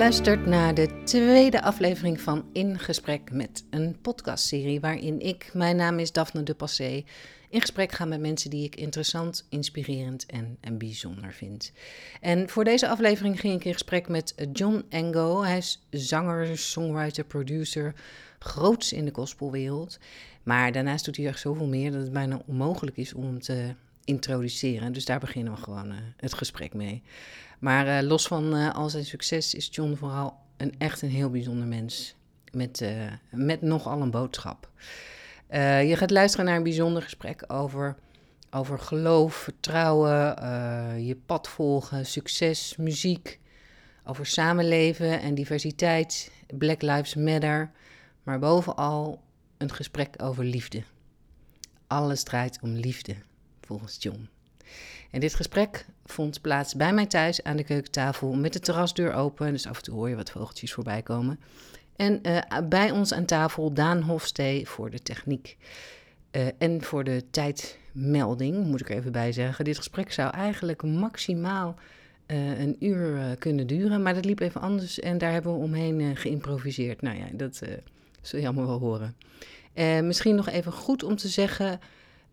luistert naar de tweede aflevering van In Gesprek met een podcastserie waarin ik, mijn naam is Daphne de Passé, in gesprek ga met mensen die ik interessant, inspirerend en, en bijzonder vind. En voor deze aflevering ging ik in gesprek met John Engo. Hij is zanger, songwriter, producer, groots in de gospelwereld. Maar daarnaast doet hij echt zoveel meer dat het bijna onmogelijk is om te introduceren. Dus daar beginnen we gewoon uh, het gesprek mee. Maar uh, los van uh, al zijn succes is John vooral een echt een heel bijzonder mens. Met, met nogal een boodschap. je gaat luisteren naar een bijzonder gesprek over, over geloof, vertrouwen, je pad volgen, succes, muziek. Over samenleven en diversiteit, Black Lives Matter. Maar bovenal een gesprek over liefde. Alles draait om liefde, volgens John. En dit gesprek vond plaats bij mij thuis aan de keukentafel met de terrasdeur open. Dus af en toe hoor je wat vogeltjes voorbij komen. En uh, bij ons aan tafel Daan Hofstee voor de techniek. Uh, en voor de tijdmelding, moet ik er even bij zeggen. Dit gesprek zou eigenlijk maximaal uh, een uur kunnen duren. Maar dat liep even anders en daar hebben we omheen geïmproviseerd. Nou ja, dat zul je allemaal wel horen. misschien nog even goed om te zeggen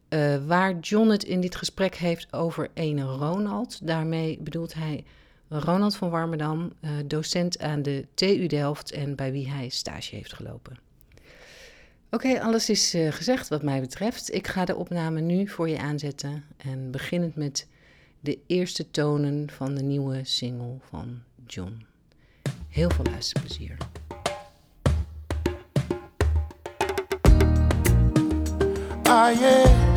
uh, waar John het in dit gesprek heeft over ene Ronald. Daarmee bedoelt hij Ronald van Warmerdam, uh, docent aan de TU Delft en bij wie hij stage heeft gelopen. Oké, alles is uh, gezegd wat mij betreft. Ik ga de opname nu voor je aanzetten en beginnend met de eerste tonen van de nieuwe single van John. Heel veel luisterplezier. Ah, yeah.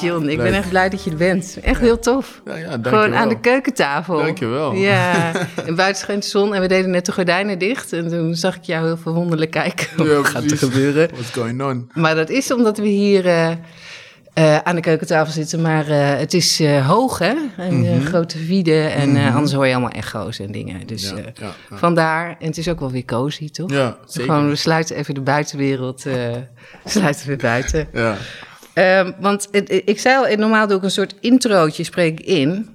John, ik ben echt blij dat je er bent. Echt heel tof. Ja, ja, Gewoon aan de keukentafel. Dankjewel. Ja, en buiten schijnt de zon en we deden net de gordijnen dicht. En toen zag ik jou heel verwonderlijk kijken. Wat gaat er gebeuren? What's going on? Maar dat is omdat we hier... Uh, uh, aan de keukentafel zitten. Maar uh, het is uh, hoog, hè? En mm-hmm. grote vide. En mm-hmm. anders hoor je allemaal echo's en dingen. Dus ja, ja, ja. vandaar. En het is ook wel weer cozy, toch? Ja, zeker. Gewoon, we sluiten even de buitenwereld. sluiten we buiten. Ja. Um, want het, ik zei al, normaal doe ik een soort introotje, spreek ik in.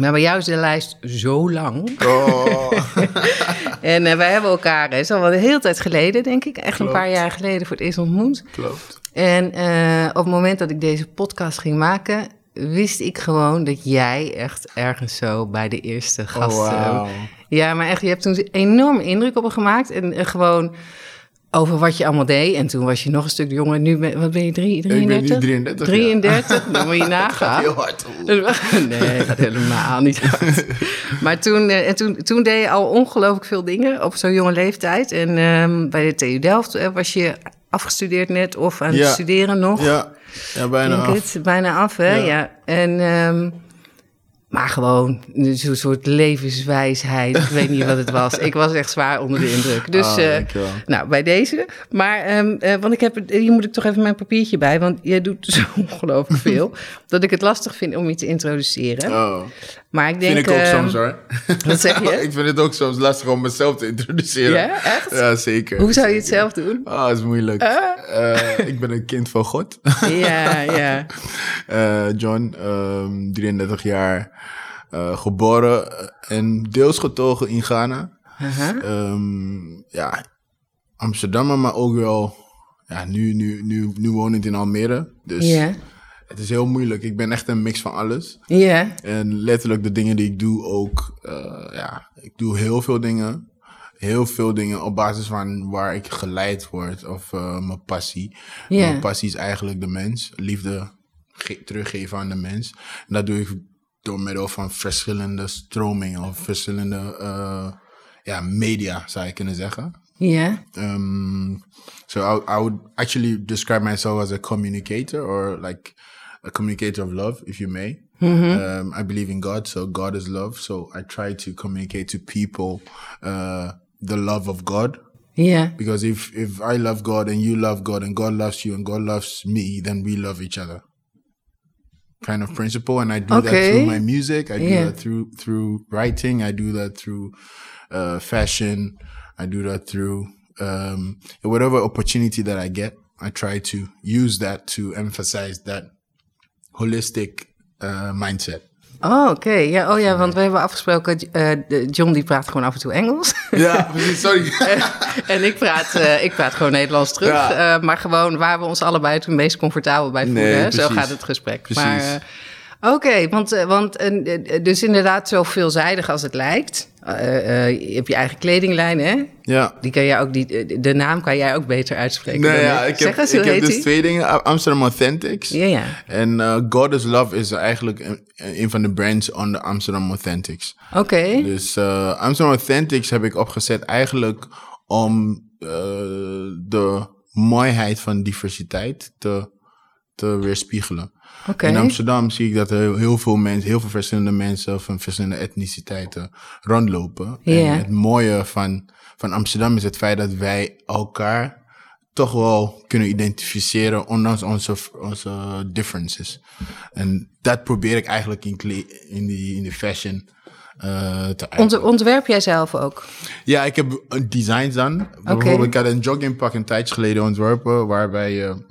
Maar bij jou is de lijst zo lang. Oh. en uh, wij hebben elkaar, het is al wel een hele tijd geleden, denk ik. Echt Klopt. een paar jaar geleden voor het eerst ontmoet. Klopt. En uh, op het moment dat ik deze podcast ging maken, wist ik gewoon dat jij echt ergens zo bij de eerste gasten. Oh, wow. Ja, maar echt, je hebt toen een enorme indruk op me gemaakt. En uh, gewoon over wat je allemaal deed. En toen was je nog een stuk jonger. Nu ben, wat ben je, drie, 33? Ik ben nu 33, 33, ja. dan moet je nagaan. heel hard. nee, dat helemaal niet hard. Maar toen, en toen, toen deed je al ongelooflijk veel dingen op zo'n jonge leeftijd. En um, bij de TU Delft was je afgestudeerd net of aan ja. het studeren nog. Ja, ja bijna Denk af. Het, bijna af, hè? Ja. ja. En... Um, maar gewoon zo'n soort levenswijsheid. Ik weet niet wat het was. Ik was echt zwaar onder de indruk. Dus, oh, uh, nou, bij deze. Maar, um, uh, want ik heb, hier moet ik toch even mijn papiertje bij. Want jij doet zo ongelooflijk veel. dat ik het lastig vind om je te introduceren. Oh. Maar ik denk... Vind ik ook uh, soms hoor. Wat zeg je? ik vind het ook soms lastig om mezelf te introduceren. Ja, echt? Ja, zeker. Hoe zou je het zelf doen? Ah, oh, dat is moeilijk. Uh? ik ben een kind van God. ja, ja. Uh, John, um, 33 jaar. Uh, geboren en deels getogen in Ghana. Uh-huh. Um, ja, Amsterdam, maar ook wel. Ja, nu, nu, nu, nu wonend in Almere. Dus yeah. Het is heel moeilijk. Ik ben echt een mix van alles. Ja. Yeah. En letterlijk de dingen die ik doe ook. Uh, ja, ik doe heel veel dingen. Heel veel dingen op basis van waar ik geleid word. Of uh, mijn passie. Yeah. Mijn passie is eigenlijk de mens. Liefde ge- teruggeven aan de mens. En dat doe ik door middel van verschillende stromingen of verschillende uh, ja, media, zou je kunnen zeggen. Yeah. Um, so I, I would actually describe myself as a communicator or like a communicator of love, if you may. Mm-hmm. Um, I believe in God, so God is love. So I try to communicate to people uh, the love of God. Yeah. Because if, if I love God and you love God and God loves you and God loves me, then we love each other. kind of principle and i do Okay. that through my music i do Yeah. that through through writing i do that through uh, fashion i do that through um, whatever opportunity that i get i try to use that to emphasize that holistic eh, mindset. Oh, oké. Ja, oh ja, want we hebben afgesproken, de- John die praat gewoon af en toe Engels. Ja, precies, sorry. en ik praat, eh, ik praat gewoon Nederlands terug. Ja. Maar gewoon waar we ons allebei het meest comfortabel bij voelen. Nee? Zo gaat het gesprek. Precies. Maar, Oké, want, eh, want eh, eh, dus inderdaad zo veelzijdig als het lijkt. Eh, je hebt je eigen kledinglijn, hè? ja. Die kan jij ook, die, de naam kan jij ook beter uitspreken. Nee, ja, ik. ik zeg heb, eens, ik hoe heb heet dus die? twee dingen. Amsterdam Authentics. Ja, ja. En God is Love is eigenlijk een, een van de brands onder Amsterdam Authentics. Oké. Dus Amsterdam Authentics heb ik opgezet eigenlijk om de mooiheid van diversiteit te, te weerspiegelen. In Amsterdam zie ik dat er heel, veel mensen, heel veel verschillende mensen van verschillende etniciteiten rondlopen. En het mooie van, van Amsterdam is het feit dat wij elkaar toch wel kunnen identificeren, ondanks onze, onze differences. En dat probeer ik eigenlijk in, in, die, in die fashion eh, te. Ont- ontwerp jij zelf ook? Ja, ik heb een design dan. Bijvoorbeeld, ik had een joggingpak een tijdje geleden ontworpen, waarbij je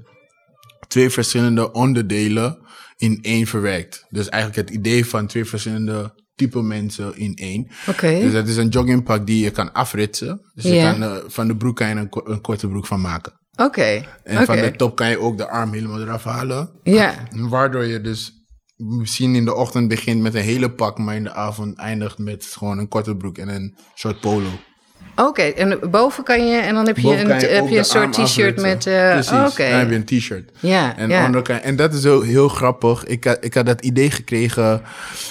twee verschillende onderdelen in één verwerkt. Dus eigenlijk het idee van twee verschillende type mensen in één. Oké. Dus dat is een joggingpak die je kan afritsen. Dus je kan, eh, van de broek kan je een, ko- een korte broek van maken. Oké. En van de top kan je ook de arm helemaal eraf halen. Ja. Waardoor je dus misschien in de ochtend begint met een hele pak, maar in de avond eindigt met gewoon een korte broek en een soort polo. Oké, en boven kan je, en dan heb je Boven een, je heb je een soort t-shirt met. eh Precies, oh, Oké. dan heb je een t-shirt. Ja, En, ja. onder kan- en dat is heel, heel grappig. Ik had, ik had dat idee gekregen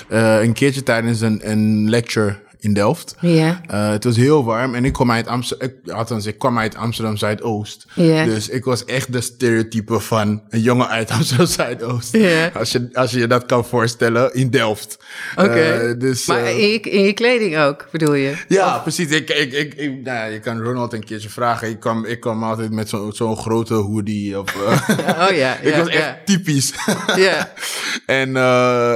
eh, een keertje tijdens een, een lecture in Delft. Ja. Eh, het was heel warm en ik kwam uit Amsterdam, althans ik kwam uit Amsterdam Zuidoost. Ja. Dus ik was echt de stereotype van een jongen uit Amsterdam Zuidoost. Ja. Als, je, als je je dat kan voorstellen in Delft. Oké. Eh, dus, maar eh, in, je, in je kleding ook, bedoel je? ja, precies. Ik, ik, ik, ik, nou ja, je kan Ronald een keertje vragen. Ik kwam, ik kwam altijd met zo'n zo'n grote hoodie. Of, eh, Oh ja. ik was echt typisch. Ja. en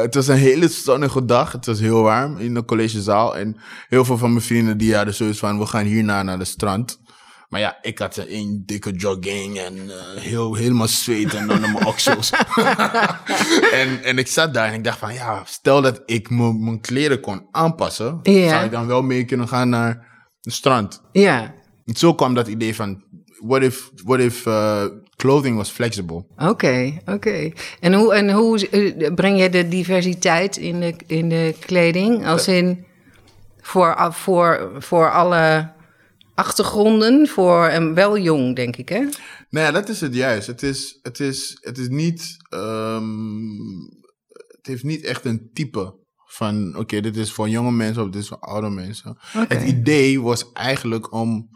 het was een hele zonnige dag. Het was heel warm in de collegezaal. En heel veel van mijn vrienden die hadden zoiets van... we gaan hierna naar de strand. Maar ja, ik had een dikke jogging en eh, heel, helemaal zweten onder mijn oksels. en, en ik zat daar en ik dacht van... ja, stel dat ik mijn kleren kon aanpassen... Zou ik dan wel mee kunnen gaan naar de strand. Ja. En zo kwam dat idee van... what if, what if uh, clothing was flexible? Oké, oké. En hoe, en hoe eh, breng je de diversiteit in de, in de kleding? Als in voor, voor, voor alle achtergronden, voor en wel jong, denk ik, hè? Nou ja, dat is het juist. Het is, het is, het is niet. ehm, het heeft niet echt een type van. Oké, dit is voor jonge mensen of dit is voor oude mensen. Het idee was eigenlijk om.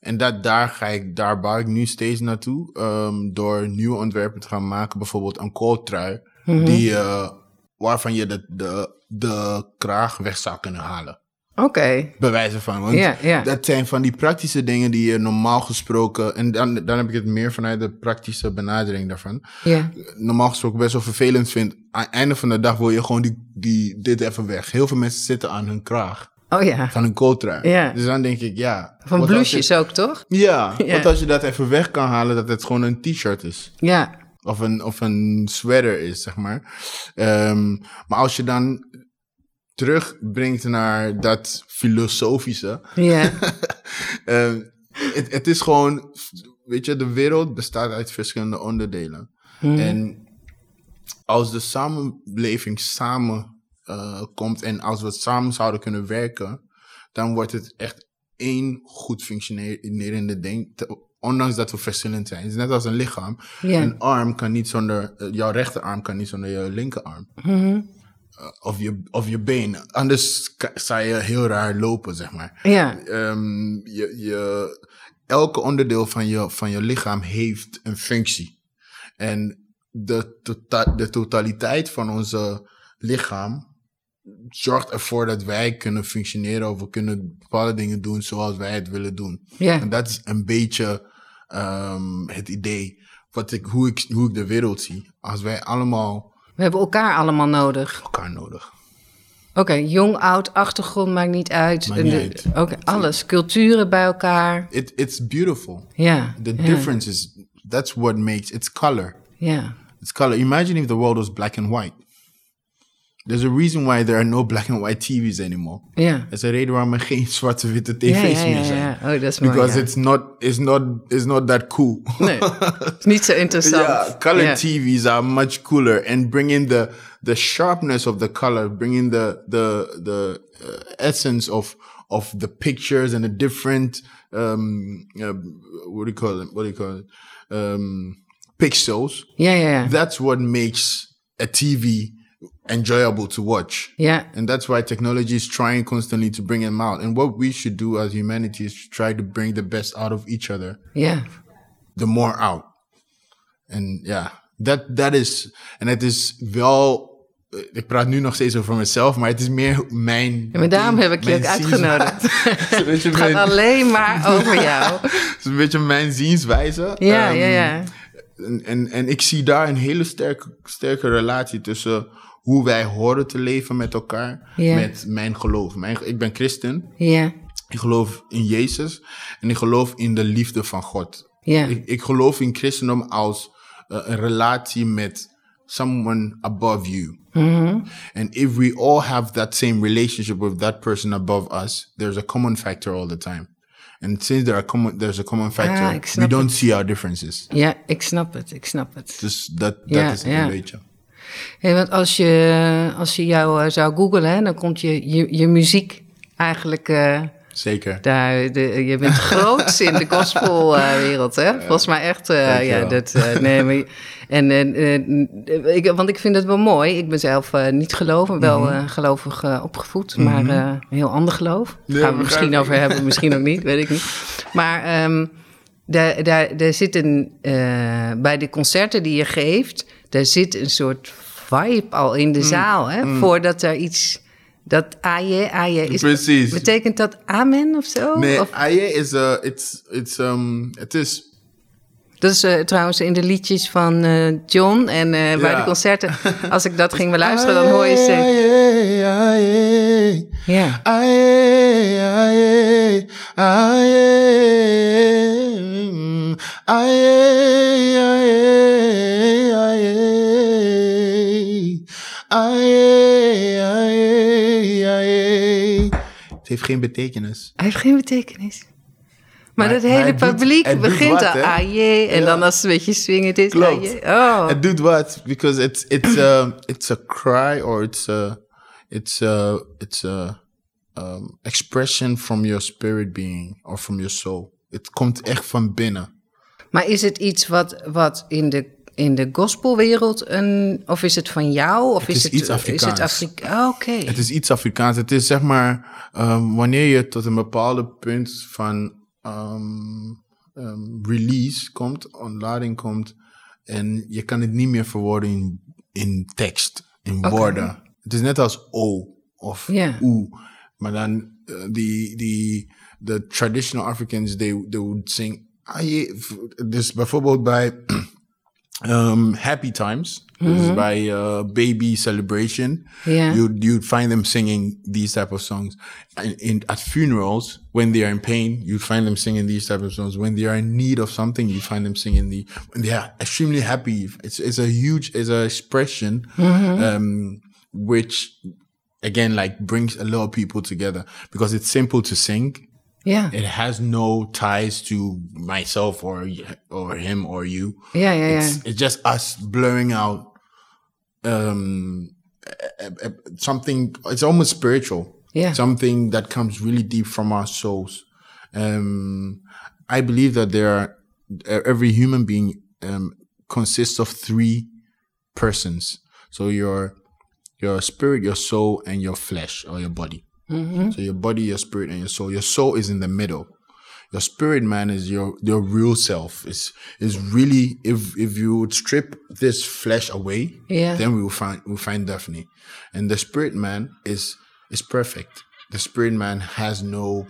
En dat, daar, ga ik, daar bouw ik nu steeds naartoe. ehm, door nieuwe ontwerpen te gaan maken. Bijvoorbeeld een kooltrui. Mhm. die, eh, waarvan je de, de, de kraag weg zou kunnen halen. Oké. Bewijzen van. Want dat zijn van die praktische dingen die je normaal gesproken. En dan, dan heb ik het meer vanuit de praktische benadering daarvan. Ja. Normaal gesproken best wel vervelend vindt. Aan het einde van de dag wil je gewoon die, die, dit even weg. Heel veel mensen zitten aan hun kraag. Oh ja. Van hun kooltrui. Ja. Dus dan denk ik, ja. Van blouses je- ook, toch? Ja, Ja. want als je dat even weg kan halen, dat het gewoon een t-shirt is. Ja. Of een, of een sweater is, zeg maar. Ehm, maar als je dan terugbrengt naar dat filosofische. Ja. Ehm, het, het is gewoon, weet je, de wereld bestaat uit verschillende onderdelen. En als de samenleving samen eh, komt en als we samen zouden kunnen werken, dan wordt het echt één goed functionerende ding. te- Ondanks dat we verschillend zijn. Het is net als een lichaam. Een arm kan niet zonder, eh, jouw rechterarm kan niet zonder je linkerarm. Mhm. Of, je, of je been. Anders zou je heel raar lopen, zeg maar. Ja. Ehm, je, je, elke onderdeel van je, van je lichaam heeft een functie. En de, tota- de totaliteit van onze lichaam zorgt ervoor dat wij kunnen functioneren of we kunnen bepaalde dingen doen zoals wij het willen doen. Ja. En dat is een beetje ehm, het idee, wat ik, hoe, ik, hoe ik de wereld zie. Als wij allemaal We hebben elkaar allemaal nodig. elkaar nodig. Oké, jong, oud, achtergrond maakt niet uit. Uit. Oké, alles. Culturen bij elkaar. It, it's beautiful. Ja. The ja, difference is, that's what makes, it's color. Ja. It's color. Imagine if the world was black and white. There's a reason why there are no black and white TV's anymore. Ja. Er is een reden waarom er geen zwarte-witte tv's ja, meer zijn. ja. Oh, dat is mooi. Because it's not it's not it's not that cool. Nee, het is niet zo interessant. yeah, color Ja. TVs are much cooler and bringing the the sharpness of the color, bringing the the the uh, essence of of the pictures and the different um uh, what do you call it? What do you call it? Um, pixels. Ja, ja, ja. That's what makes a TV enjoyable to watch. Ja, And that's why technology is trying constantly to bring them out. And what we should do as humanity is try to bring the best out of each other, ja. the more out. And yeah, that, that is, en het is wel, ik praat nu nog steeds over mezelf, maar het is meer mijn. Ja, maar daarom heb ik je ook uitgenodigd. Het gaat mijn- alleen maar over jou. het is een beetje mijn zienswijze. Ja, Ehm, ja, ja. En, en, en ik zie daar een hele sterke, sterke relatie tussen hoe wij horen te leven met elkaar, met mijn geloof. Mijn, ik ben christen, Ja, ik geloof in Jezus en ik geloof in de liefde van God. ja. Ik, ik geloof in christendom als eh, een relatie met someone above you. Mhm. And if we all have that same relationship with that person above us, there's a common factor all the time. And since there are common, there's a common factor, Ah, we don't het. see our differences. Ja, ik snap het, ik snap het. Dus dat, dat Ja, is ja. een beetje. Hey, want als je, als je jou eh, zou googlen, dan komt je, je, je muziek eigenlijk eh, Zeker. daar. De, je bent groot in de gospelwereld, hè? Volgens mij echt. eh, ja, dat, eh, nee, maar, en, eh, ik, want ik vind het wel mooi. Ik ben zelf eh, niet gelovig, wel Mhm. eh, gelovig eh, opgevoed, maar eh, een heel ander geloof. Ja, Gaan we het misschien over hebben, misschien ook niet, weet ik niet. Maar ehm, daar, daar, daar zit een, eh, bij de concerten die je geeft, daar zit een soort vibe al in de Mm. zaal, hè? Voordat er iets. Dat aje, aje is. Precies. Betekent dat amen of zo? Nee, Of, aye is a, it's, it's, um, het is, dat is eh, trouwens in de liedjes van eh, John en bij de concerten. Als ik dat ging beluisteren, dan hoor je ze. Aye, aye, Ja. aye, aye, aye, mm, aye, aye, heeft geen betekenis. Hij heeft geen betekenis. Maar, Maar- dat maar hele het doet- publiek doet begint wat, al aje. En Ja. dan als het een beetje swingend is. Klopt. aje. Oh. Het doet wat, because it's it's a it's a cry or it's a it's a it's a um, expression from your spirit being or from your soul. Het komt echt van binnen. Maar is het iets wat, wat in de, in de gospelwereld een... Of is het van jou? Of Het is het, iets Is het Afrikaans. Afrika oh, Oké. Het is iets Afrikaans. Het is zeg maar um, wanneer je tot een bepaalde punt van um, um, release komt, ontlading komt, en je kan het niet meer verwoorden in, in tekst, in woorden. Het is net als o of Ja. oe, maar dan uh, die die de traditional Africans they they would sing. Ah, dus bijvoorbeeld bij um, Happy Times, is by uh, Baby Celebration, Ja. you you'd find them singing these type of songs. In, in at funerals, when they are in pain, you'd find them singing these type of songs. When they are in need of something, you find them singing the. When they are extremely happy, it's it's a huge it's a expression, um, which again like brings a lot of people together because it's simple to sing. Ja. It has no ties to myself or or him or you. Ja, ja. It's, it's just us blurring out um, something. It's almost spiritual. Yeah. Something that comes really deep from our souls. Um, I believe that there are every human being um, consists of three persons. So your your spirit, your soul, and your flesh or your body. So your body, your spirit, and your soul. Your soul is in the middle. Your spirit man is your your real self. Is is really if if you would strip this flesh away, Yeah. then we will find we'll find Daphne. And the spirit man is is perfect. The spirit man has no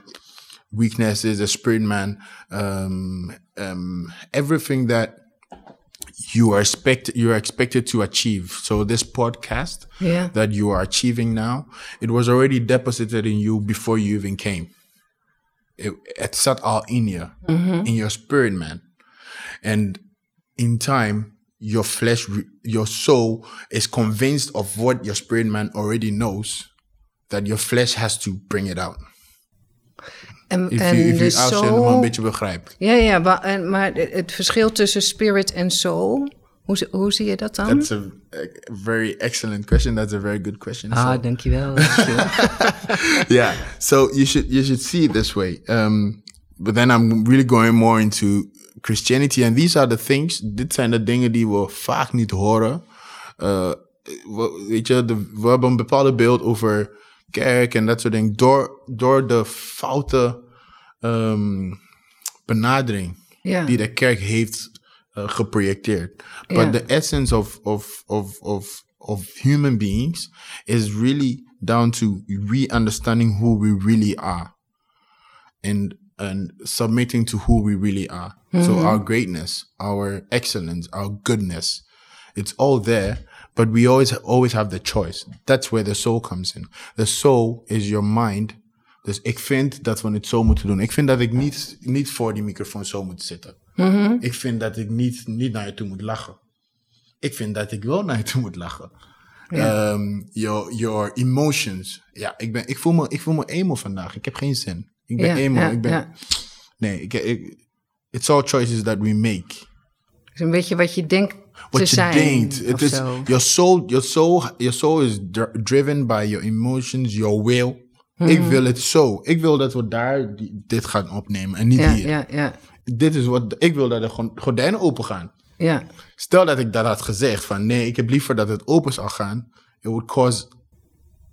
weaknesses. The spirit man, um, um, everything that you are expected you are expected to achieve. So this podcast Yeah. that you are achieving now, it was already deposited in you before you even came. It, it sat all in you, mm-hmm. in your spirit, man. And in time, your flesh, your soul is convinced of what your spirit man already knows, that your flesh has to bring it out. En, If en you, if you soul- maar een beetje begrijpt. Ja, ja, en- maar het verschil tussen spirit en soul, hoe, hoe zie je dat dan? That's a, very excellent question. That's a very good question. So- ah, dankjewel. dankjewel. yeah. So you should you should see it this way. Um, but then I'm really going more into Christianity, and these are the things. Dit zijn de dingen die we vaak niet horen. Uh, we- weet je, de, we hebben een bepaalde beeld over kerk en dat soort dingen door door de foute um, benadering die de kerk heeft uh, geprojecteerd. But the essence of, of, of, of, of human beings is really down to re-understanding who we really are and, and submitting to who we really are. So our greatness, our excellence, our goodness, it's all there, but we always, always have the choice. That's where the soul comes in. The soul is your mind. Dus ik vind dat we het zo moeten doen. Ik vind dat ik niet, niet voor die microfoon zo moet zitten. Ik vind dat ik niet, niet naar je toe moet lachen. Ik vind dat ik wel naar je toe moet lachen. Ehm, your, your emotions. Ja, ik, ben, ik, voel me, ik voel me emo vandaag. Ik heb geen zin. Ik ben Ja, emo. ik ben. Nee, ik, ik, it's all choices that we make. Dus een beetje wat je denkt You zijn. denkt. It is, zo. your soul, your soul, your soul is dr- driven by your emotions, your will. Ik Mhm. wil het zo. Ik wil dat we daar dit gaan opnemen en niet Ja, hier. ja, ja, Dit is wat ik wil dat de gordijnen open gaan. ja. Stel dat ik dat had gezegd van nee, ik heb liever dat het open zou gaan. It would cause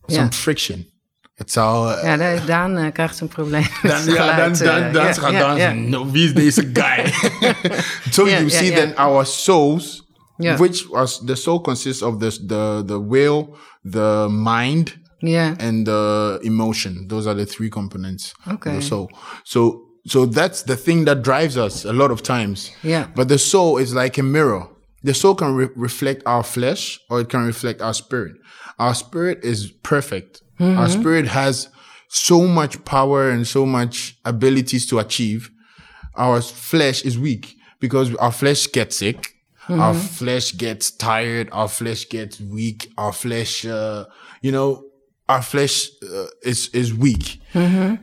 some Ja. friction. Het zou. eh, Ja, Daan eh, krijgt een probleem. met dan, ja, dan, dan, eh, gaat ja, dansen. ja. No, wie is deze guy? so you see then our souls, Ja. which was the soul consists of the, the, the will, the mind, Ja, and the emotion. Those are the three components Okay. the soul. So, so that's the thing that drives us a lot of times. Yeah. But the soul is like a mirror. The soul can re- reflect our flesh or it can reflect our spirit. Our spirit is perfect. Our mm-hmm. spirit has so much power and so much abilities to achieve. Our flesh is weak because our flesh gets sick. Our flesh gets tired. Our flesh gets weak. Our flesh, uh, you know, our flesh uh, is is weak.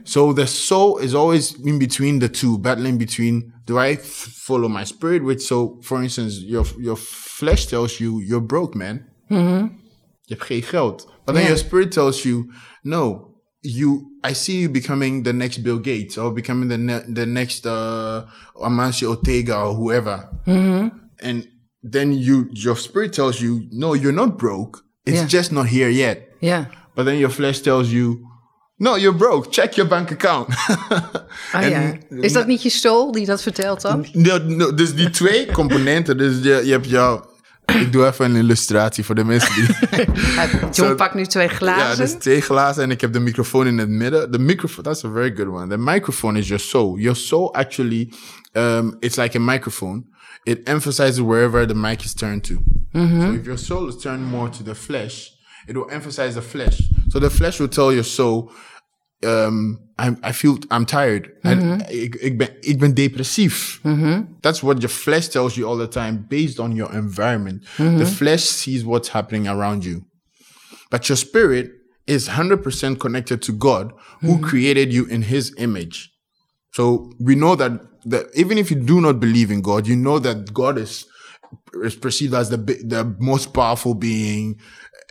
So the soul is always in between the two, battling between. Do I f- follow my spirit? Which so, for instance, your your flesh tells you you're broke, man. Je hebt geen geld. But then Yeah. your spirit tells you, no, you. I see you becoming the next Bill Gates or becoming the ne- the next uh, Amancio Ortega or whoever. And then you, your spirit tells you, no, you're not broke. It's Yeah. just not here yet. Yeah. But then your flesh tells you, no, you're broke. Check your bank account. Ah, En- ja. Is dat niet je soul die dat vertelt dan? No, no, dus die twee componenten. Dus je, je hebt jouw. Ik doe even een illustratie voor de mensen die. John Zo- pakt nu twee ja, glazen. dus twee glazen en ik heb de microfoon in het midden. De microphone, that's a very good one. The microphone is your soul. Your soul actually, um, it's like a microphone. It emphasizes wherever the mic is turned to. Mm-hmm. So if your soul is turned more to the flesh, it will emphasize the flesh. So the flesh will tell your soul, um, I'm, I feel I'm tired. En mm-hmm. ik, ik, ben, ik ben depressief. Mm-hmm. That's what your flesh tells you all the time based on your environment. The flesh sees what's happening around you. But your spirit is 100% connected to God who created you in his image. So we know that, that even if you do not believe in God, you know that God is, is perceived as the, the most powerful being,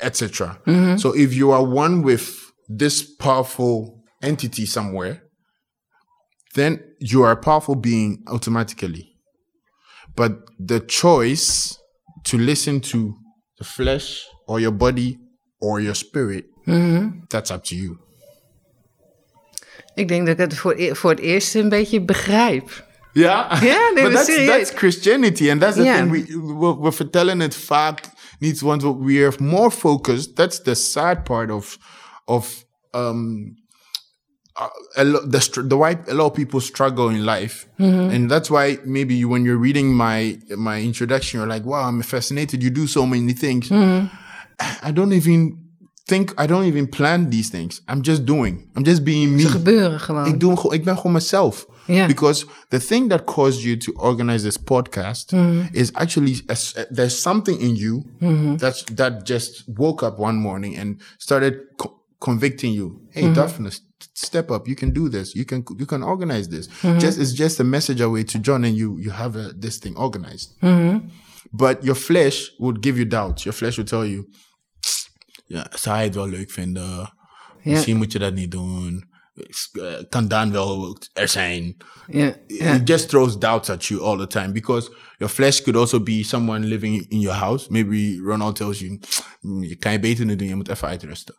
etc. Mm-hmm. So if you are one with this powerful entity somewhere, then you are a powerful being automatically. But the choice to listen to the flesh or your body or your spirit, mm-hmm. that's up to you. Ik denk dat ik het voor, e- voor het eerst een beetje begrijp. Ja, Ja, nee, maar that's, serieus. that's Christianity, and that's the thing. We, we, we vertellen het vaak niet, want we- are more focused. That's the sad part of, of um, uh, a lo- the, str- the why a lot of people struggle in life, and that's why maybe you, when you're reading my my introduction, you're like, "Wow, I'm fascinated. You do so many things." I don't even think I don't even plan these things. I'm just doing. I'm just being me. Ze gebeuren gewoon. Ik, doe, ik ben gewoon mezelf. Ja. Because the thing that caused you to organize this podcast Mm-hmm. is actually a there's something in you that's that just woke up one morning and started co- convicting you. Hey, Mm-hmm. Daphne, step up. You can do this. You can you can organize this. Mm-hmm. Just it's just a message away to John, and you you have a, this thing organized. Mm-hmm. But your flesh would give you doubts. Your flesh would tell you, ja, zou hij het wel leuk vinden? Misschien moet je dat niet doen. Eh, Kan Daan wel er zijn? It just throws doubts at you all the time because your flesh could also be someone living in your house. Maybe Ronald tells you, "Mm, je kan je beter niet doen, je moet even uitrusten.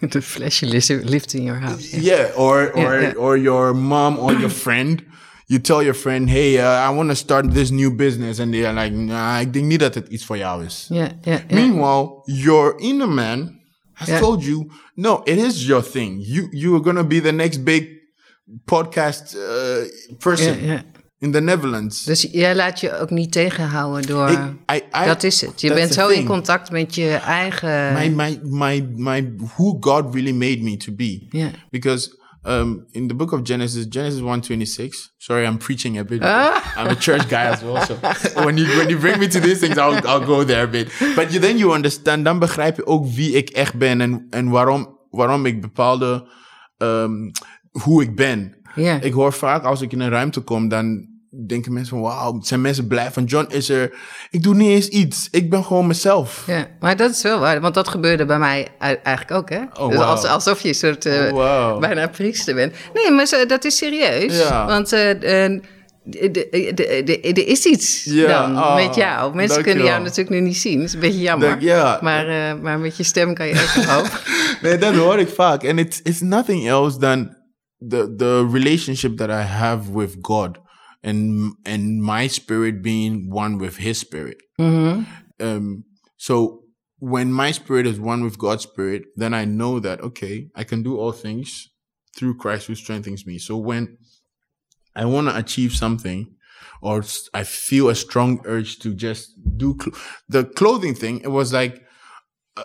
De flesje lift in your house. Yeah, or or yeah. or your mom or your friend. You tell your friend, hey, uh, I want to start this new business. And they're like, nah, ik denk niet dat het iets voor jou is. Ja, ja. Meanwhile, your inner man has Yeah. told you, no, it is your thing. You you are gonna be the next big podcast uh, person in the Netherlands. Dus jij laat je ook niet tegenhouden door... Ik- I- I- dat is het. Je bent zo in contact met je eigen... My my my my who God really made me to be. Yeah. Because um, in the book of Genesis, Genesis one twenty six. Sorry, I'm preaching a bit. Ah. I'm a church guy as well. So when you when you bring me to these things, I'll I'll go there a bit. But you, then you understand. Dan begrijp je ook wie ik echt ben en en waarom waarom ik bepaalde um, hoe ik ben. Ja. Ik hoor vaak als ik in een ruimte kom, dan denken mensen van wauw, zijn mensen blij van John is er. Ik doe niet eens iets. Ik ben gewoon mezelf. Ja, maar dat is wel waar, want dat gebeurde bij mij eigenlijk ook, hè? Oh, dus wauw. als, alsof je een soort eh, Oh, bijna priester bent. Nee, maar zo- dat is serieus. Ja. Want de- de- er is iets Ja, dan met jou. Mensen kunnen jou natuurlijk nu niet zien. Dat is een beetje jammer. Dank- ja. maar, maar met je stem kan je ook een hoop. Nee, dat hoor ik vaak. And it's, it's nothing else than the, the relationship that I have with God. And, and my spirit being one with his spirit. Um, so when my spirit is one with God's spirit, then I know that, okay, I can do all things through Christ who strengthens me. So when I want to achieve something, or I feel a strong urge to just do cl- the clothing thing, it was like, uh,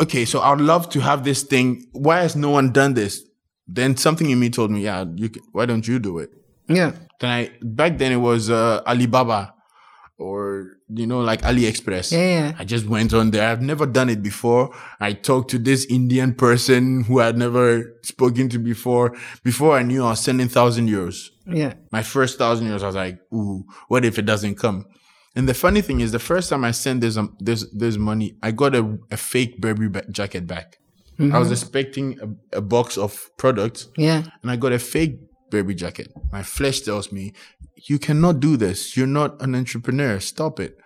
okay, so I'd love to have this thing. Why has no one done this? Then something in me told me, yeah, you can, why don't you do it? Ja, Then I back then it was uh, Alibaba or you know like AliExpress. Ja, ja. I just went on there. I've never done it before. I talked to this Indian person who I'd never spoken to before. Before I knew I was sending thousand euros. ja. My first thousand euros, I was like, ooh, what if it doesn't come? And the funny thing is, the first time I sent this um, this this money, I got a, a fake Burberry ba- jacket back. I was expecting a, a box of products, Yeah. and I got a fake Burberry jacket. My flesh tells me, you cannot do this. You're not an entrepreneur. Stop it.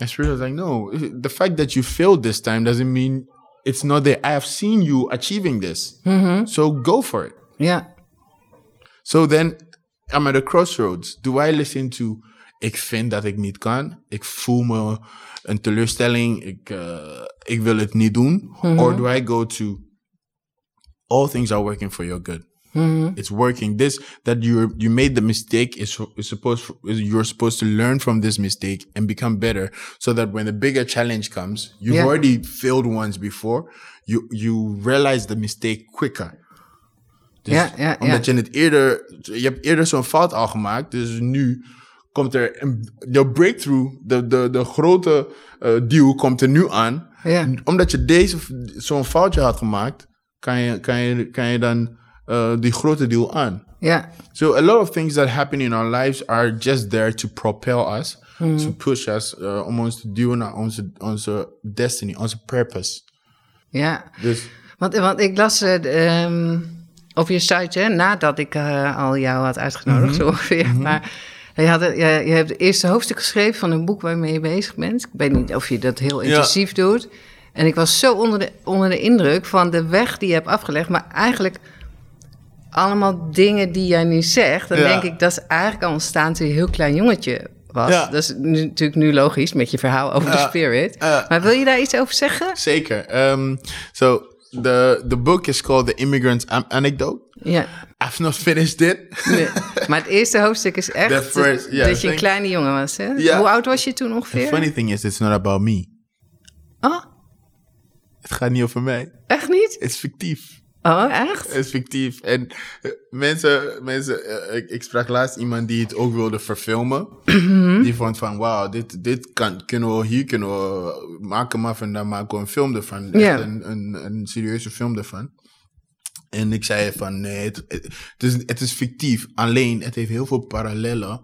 I was like, no, the fact that you failed this time doesn't mean it's not there. I have seen you achieving this. So go for it. Yeah. So then I'm at a crossroads. Do I listen to ik vind dat ik niet kan. Ik voel me een teleurstelling. Ik, uh, ik wil het niet doen. Or do I go to all things are working for your good. It's working. This that you you made the mistake is, is supposed is you're supposed to learn from this mistake and become better, so that when the bigger challenge comes, you've Yeah. already failed once before. You you realize the mistake quicker. Dus Ja, ja, omdat je het eerder, je hebt eerder zo'n fout al gemaakt, dus nu komt er een, de breakthrough, de, de, de grote eh, deal komt er nu aan. Omdat je deze, zo'n foutje had gemaakt, kan je, kan je, kan je dan eh, die grote deal aan. Ja, So a lot of things that happen in our lives are just there to propel us, Hmm. to push us, uh, om ons te duwen naar onze, onze destiny, onze purpose. ja. Dus Want, want ik las eh, ehm, op je site, hè, nadat ik al jou had uitgenodigd, Mhm. zo ongeveer. Maar je, had, het- je, je hebt het eerste hoofdstuk geschreven van een boek waarmee je bezig bent. Ik weet niet of je dat heel intensief doet. En ik was zo onder de, onder de indruk van de weg die je hebt afgelegd. Maar eigenlijk allemaal dingen die jij nu zegt. Dan Ja. denk ik, dat is eigenlijk al ontstaan toen je een heel klein jongetje was. Ja. Dat is nu, natuurlijk nu logisch met je verhaal over de spirit. Maar wil je daar iets over zeggen? zeker. Um, so the the book is called The Immigrant An- Anecdote. Ja. I've not finished it. Nee, maar het eerste hoofdstuk is echt The first, dat- yeah, dat je een kleine jongen was. Hè? Hoe oud was je toen The ongeveer? funny thing is, it's not about me. Oh, Het gaat niet over mij. Echt niet? Het is fictief. Oh, echt? Het is fictief. En eh, mensen, mensen eh, ik, ik sprak laatst iemand die het ook wilde verfilmen. Mhm. Die vond van, wauw, dit, dit kan, kunnen we, hier kunnen we maken maar van, dan maken we een film ervan. Echt Ja. een, een, een serieuze film ervan. En ik zei van, nee, het, is, het is fictief. Alleen, het heeft heel veel parallellen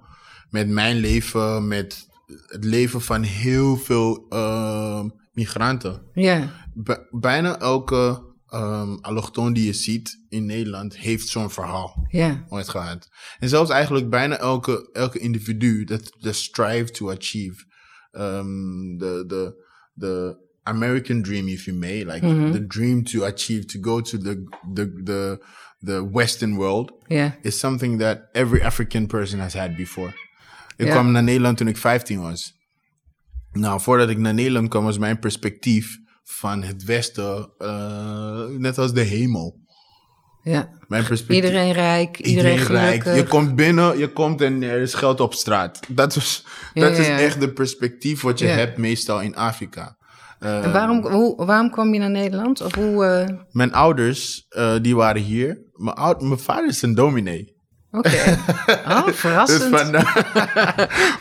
met mijn leven, met het leven van heel veel eh, migranten. Ja. Bij- bijna elke ehm allochtoon die je ziet in Nederland heeft zo'n verhaal Ja. ooit gehad. En zelfs eigenlijk bijna elke, elke individu dat dat strive to achieve. Um, the, the, the American dream, if you may, like the dream to achieve, to go to the, the, the, the Western world, Ja. is something that every African person has had before. Ik kwam naar Nederland toen ik 15 was. Nou, voordat ik naar Nederland kwam, was mijn perspectief van het Westen eh, net als de hemel. Ja. Mijn perspectief. Iedereen rijk, iedereen, gelukkig. Je komt binnen, je komt en er is geld op straat. Dat is, Ja, dat ja, is ja. echt de perspectief wat je hebt meestal in Afrika. Eh, En waarom, hoe, waarom kwam je naar Nederland? Of hoe... eh, Mijn ouders, die waren hier. Mijn, oud, mijn vader is een dominee. Oké. Oh, Dus verrassend.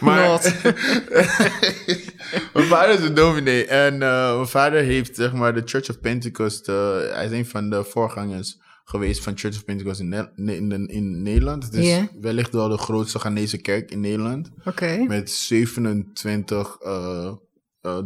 maar mijn vader is een dominee. En eh, mijn vader heeft, zeg maar, de Church of Pentecost. eh, hij is een van de voorgangers geweest van Church of Pentecost in, Ne- in, in Nederland. Het is wellicht wel de grootste Ghanese kerk in Nederland. Oké. Met 27 eh,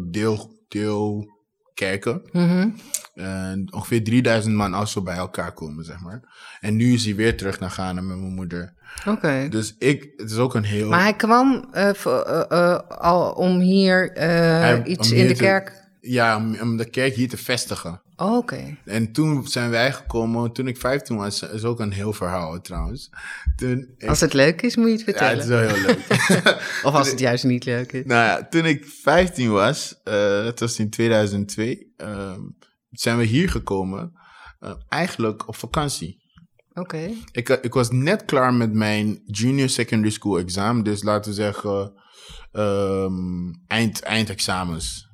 deel, deelkerken. Mhm. En ongeveer 3000 man als ze bij elkaar komen, zeg maar. En nu is hij weer terug naar Ghana met mijn moeder. Oké. Dus ik, het is ook een heel... Maar hij kwam eh, al om hier Hij- iets om in hier de te- kerk... Ja, om, om de kerk hier te vestigen. Oh, Oké. En toen zijn wij gekomen, toen ik 15 was, is ook een heel verhaal trouwens. Toen ik- Als het leuk is, moet je het ja, vertellen. het is wel heel leuk. Of als het juist niet leuk is. nou ja, toen ik 15 was, het was in 2002, ehm, zijn we hier gekomen, eh, eigenlijk op vakantie. Oké. Ik, ik was net klaar met mijn junior secondary school examen, dus laten we zeggen ehm, eind, eindexamens.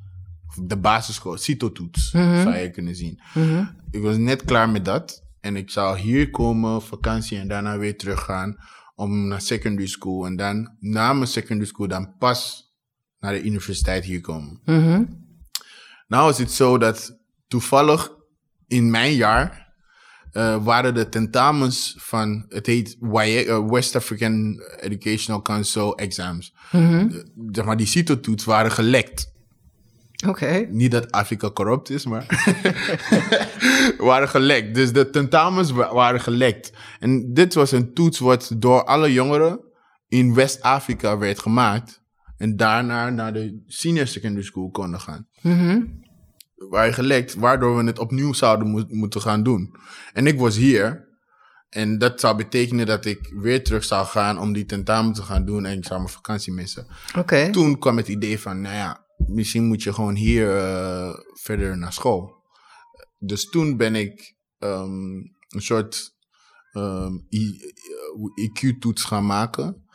De basisschool, CITO-toets, zou je kunnen zien. Mhm. Ik was net klaar met dat. En ik zou hier komen, vakantie en daarna weer teruggaan om naar secondary school. En dan na mijn secondary school dan pas naar de universiteit hier komen. Mhm. Nou is het zo dat toevallig in mijn jaar eh, waren de tentamens van, het heet eh, West African Educational Council exams. Mhm. Zeg maar, die CITO-toets waren gelekt. Oké. Niet dat Afrika corrupt is, maar waren gelekt. Dus de tentamens wa- waren gelekt. En dit was een toets wat door alle jongeren in West-Afrika werd gemaakt. En daarna naar de senior secondary school konden gaan. Mhm. Waren gelekt, waardoor we het opnieuw zouden mo- moeten gaan doen. En ik was hier. En dat zou betekenen dat ik weer terug zou gaan om die tentamen te gaan doen. En ik zou mijn vakantie missen Oké. toen kwam het idee van, nou ja, misschien moet je gewoon hier eh, verder naar school. Dus toen ben ik ehm, een soort ehm, IQ-toets gaan maken.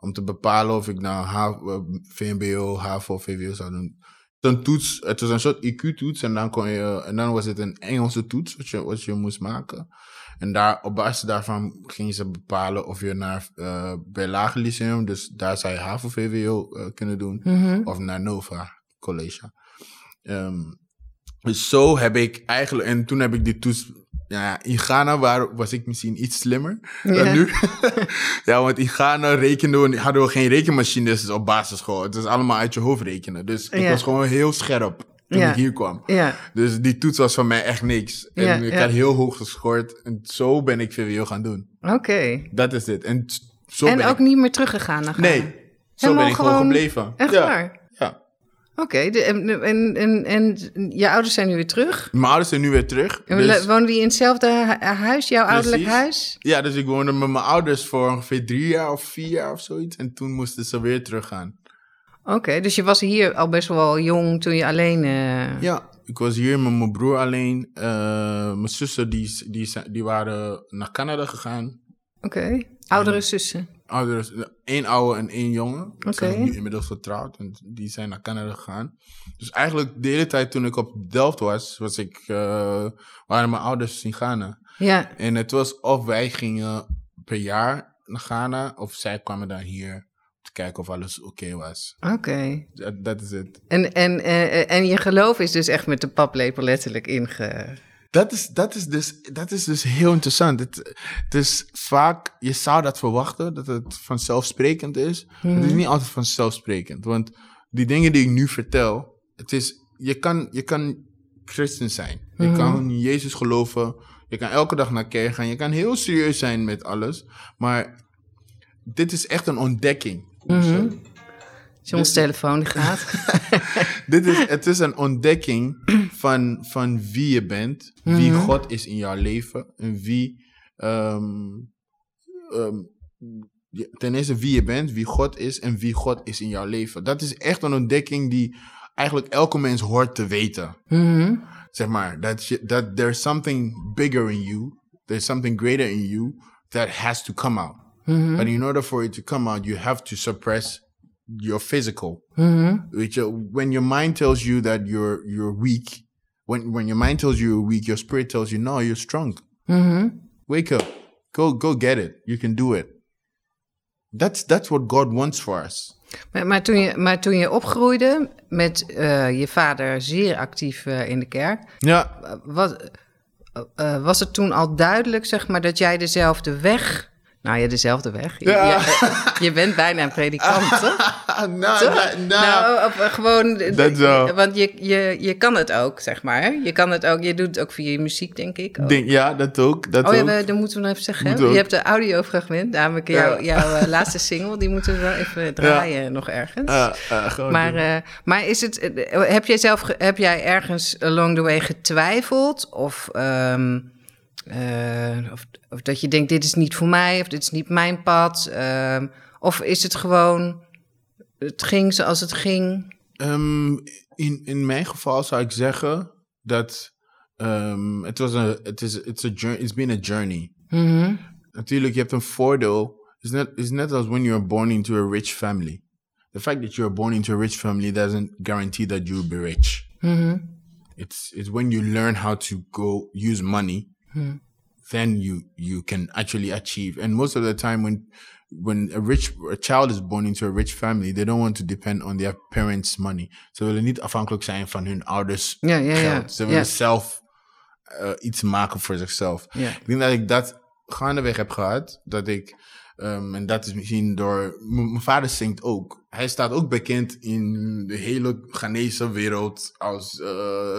Om te bepalen of ik nou H- eh, VMBO, HAVO, VWO zou doen. Een toets, het was een soort IQ-toets en dan, kon je, en dan was het een Engelse toets wat je, wat je moest maken. En daar, op basis daarvan gingen ze bepalen of je naar eh bij Lage Lyceum, dus daar zou je HAVO, VWO eh, kunnen doen, Mhm. of naar Nova College. Ehm, dus zo heb ik eigenlijk, en toen heb ik die toets, ja, in Ghana waar, was ik misschien iets slimmer Ja. dan nu. ja, want in Ghana rekenden we, hadden we geen rekenmachines op basisschool. Het is allemaal uit je hoofd rekenen. Dus ik Ja. was gewoon heel scherp toen Ja. ik hier kwam. Ja. Dus die toets was voor mij echt niks. En ik had heel hoog gescoord. En zo ben ik VWO gaan doen. Oké. Dat is het. En zo En ben ook ik... niet meer teruggegaan naar Ghana? Nee, zo Helemaal ben ik gewoon gebleven. Echt ja. waar? Oké. En, en, en, en je ouders zijn nu weer terug? Mijn ouders zijn nu weer terug. En Dus, Wonen die in hetzelfde hu- huis, jouw ouderlijk huis? ja, dus ik woonde met mijn ouders voor ongeveer drie jaar of vier jaar of zoiets. En toen moesten ze weer teruggaan. Oké, dus je was hier al best wel jong toen je alleen... eh, Ja, ik was hier met mijn broer alleen. Eh, mijn zussen die, die, die waren naar Canada gegaan. Oké. Oudere zussen? Ouders, één oude en één jongen. Oké. zijn nu inmiddels getrouwd en die zijn naar Canada gegaan. Dus eigenlijk de hele tijd toen ik op Delft was, was ik, eh, waren mijn ouders in Ghana. Ja, En het was of wij gingen per jaar naar Ghana, of zij kwamen dan hier om te kijken of alles oké was. oké. Dat dat is het. En, en, eh, en je geloof is dus echt met de paplepel letterlijk inge... Dat is, dat, is dus, dat is dus heel interessant. Het, het is vaak, je zou dat verwachten, dat het vanzelfsprekend is. Het is niet altijd vanzelfsprekend. Want die dingen die ik nu vertel, het is, je kan, je kan christen zijn. Je kan in Jezus geloven. Je kan elke dag naar kerk gaan. Je kan heel serieus zijn met alles. Maar dit is echt een ontdekking. John's telefoon die gaat. Dit is, het is een ontdekking van, van wie je bent, wie Mhm. God is in jouw leven en wie, ehm, ehm, ten eerste wie je bent, wie God is en wie God is in jouw leven. Dat is echt een ontdekking die eigenlijk elke mens hoort te weten. Mhm. Zeg maar, dat, dat there's something bigger in you, there's something greater in you that has to come out. Mhm. But in order for it to come out, you have to suppress your physical. Mhm. Weet je, when your mind tells you that you're you're weak, when when your mind tells you you're weak, your spirit tells you no, you're strong. Mhm. Wake up, go go get it. You can do it. That's that's what God wants for us. Maar, maar, toen je, maar toen je opgroeide met eh, je vader zeer actief eh, in de kerk, Ja, eh, eh, was het toen al duidelijk, zeg maar, dat jij dezelfde weg. Nou ja, dezelfde weg. Je, Ja. je, je bent bijna een predikant, toch? nou, Toch? nou, Nou, of, eh, gewoon. Want je, je, je kan het ook, zeg maar. Je kan het ook. Je doet het ook via je muziek, denk ik. ook. denk, ja, dat ook. Dat Oh ja, we, dat moeten we nog even zeggen. Je hebt de audiofragment, namelijk jouw, Ja. jouw eh, laatste single. Die moeten we wel even draaien nog ergens. Maar, eh, maar is het, eh, heb, jij zelf, heb jij ergens along the way getwijfeld? Of, ehm, eh, of, of dat je denkt, dit is niet voor mij, of dit is niet mijn pad? ehm, of is het gewoon, het ging zoals het ging? Ehm, in, in mijn geval zou ik zeggen dat ehm, het was een, het is, it's a journey, it's been a journey. Mhm. Natuurlijk, je hebt een voordeel. It's net, it's net als when you're born into a rich family. The fact that you're born into a rich family doesn't guarantee that you'll be rich. Mhm. It's it's when you learn how to go use money, then you you can actually achieve. And most of the time, when when a rich a child is born into a rich family, they don't want to depend on their parents' money. Ze willen niet afhankelijk zijn van hun ouders ja, ja. geld. Ze willen zelf iets maken voor zichzelf. Ik denk dat ik dat gaandeweg heb gehad. Dat ik, en dat is misschien door. Mijn vader zingt ook. Hij staat ook bekend in de hele Ghanese wereld als eh,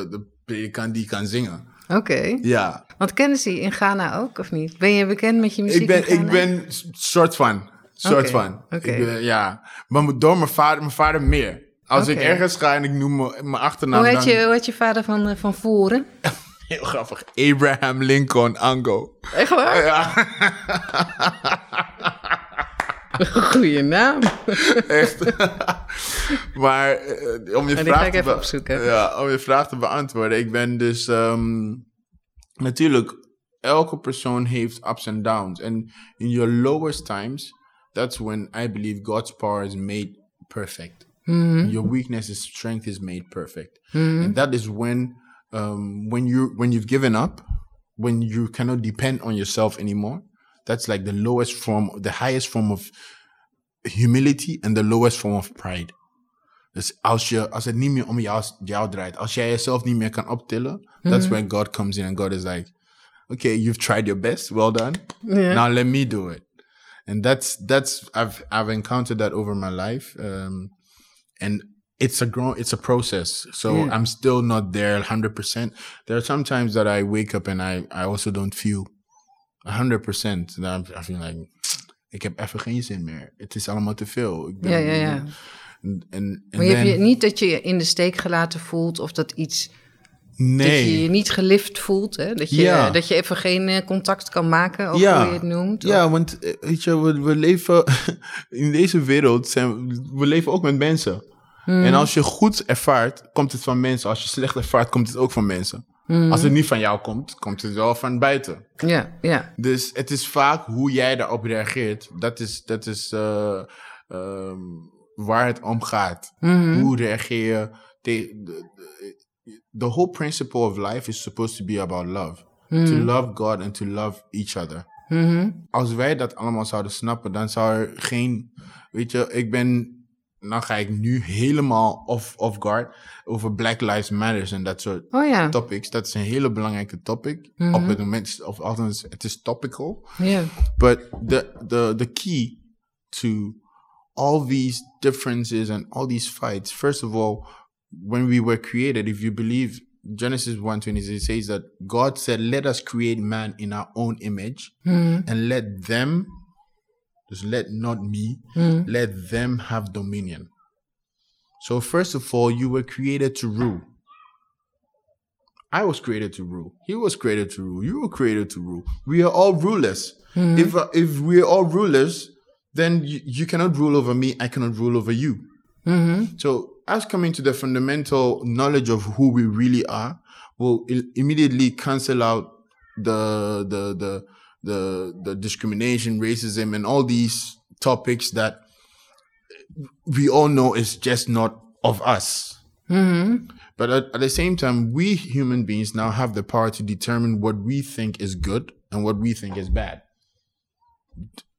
de predikant die kan zingen. Oké. Ja, Want kennen ze je in Ghana ook, of niet? Ben je bekend met je muziek ik ben, in Ghana? ik ben soort van. Soort van. oké. Ja, maar door mijn vader, mijn vader meer. Als ik ergens ga en ik noem mijn achternaam. Hoe heet, dan- je, hoe heet je vader van, eh, van voren? Heel grappig. Abraham Lincoln Ango. Echt waar? Ja. Goeie naam. Echt. maar eh, om je vraag te opzoeken. Ja, om je vraag te beantwoorden. Ik ben dus ehm, natuurlijk elke persoon heeft ups and downs and in your lowest times that's when I believe God's power is made perfect. Your weakness is strength is made perfect. And that is when um, when you when you've given up, when you cannot depend on yourself anymore. That's like the lowest form, the highest form of humility and the lowest form of pride. Dus als, je, als het niet meer om jou, jou draait, als jij jezelf niet meer kan optillen, that's when God comes in and God is like, okay, you've tried your best, well done. Ja. Now let me do it. And that's that's I've I've encountered that over my life, um, and it's a grown it's a process. So Yeah. I'm still not there 100. percent There are some times that I wake up and I I also don't feel 100 percent. I feel like ik heb even geen zin meer. Het is allemaal te veel. Ik ben- Ja, ja, ja. En, en, Maar je hebt then- je niet dat je je in de steek gelaten voelt of dat iets dat nee. je je niet gelift voelt, hè? Dat je, Ja. dat je even geen eh, contact kan maken, of Ja. hoe je het noemt. of- Ja, want eh, weet je, we, we leven in deze wereld, zijn, we leven ook met mensen. Hmm. En als je goed ervaart, komt het van mensen. Als je slecht ervaart, komt het ook van mensen. Als het niet van jou komt, komt het wel van buiten. Ja, ja. Dus het is vaak hoe jij daarop reageert. Dat is, dat is eh, ehm, waar het om gaat. Hoe reageer je tegen... The whole principle of life is supposed to be about love. To love God and to love each other. Als wij dat allemaal zouden snappen, dan zou er geen... Weet je, ik ben... Nou ga ik nu helemaal off, off guard over Black Lives Matters en dat soort Oh ja. topics. Dat is een hele belangrijke topic. Op het moment, of althans, het is topical. Ja. But the the the key to all these differences and all these fights, first of all, when we were created, if you believe Genesis 1:26 it says that God said, "Let us create man in our own image and let them just let not me, hmm. let them have dominion." So first of all, you were created to rule. I was created to rule. He was created to rule. You were created to rule. We are all rulers. Hmm. If uh, if we are all rulers, then you, you cannot rule over me. I cannot rule over you. Mm-hmm. So us coming to the fundamental knowledge of who we really are will immediately cancel out the the the the the discrimination, racism, and all these topics that we all know is just not of us. Mm-hmm. But at, at the same time, we human beings now have the power to determine what we think is good and what we think is bad.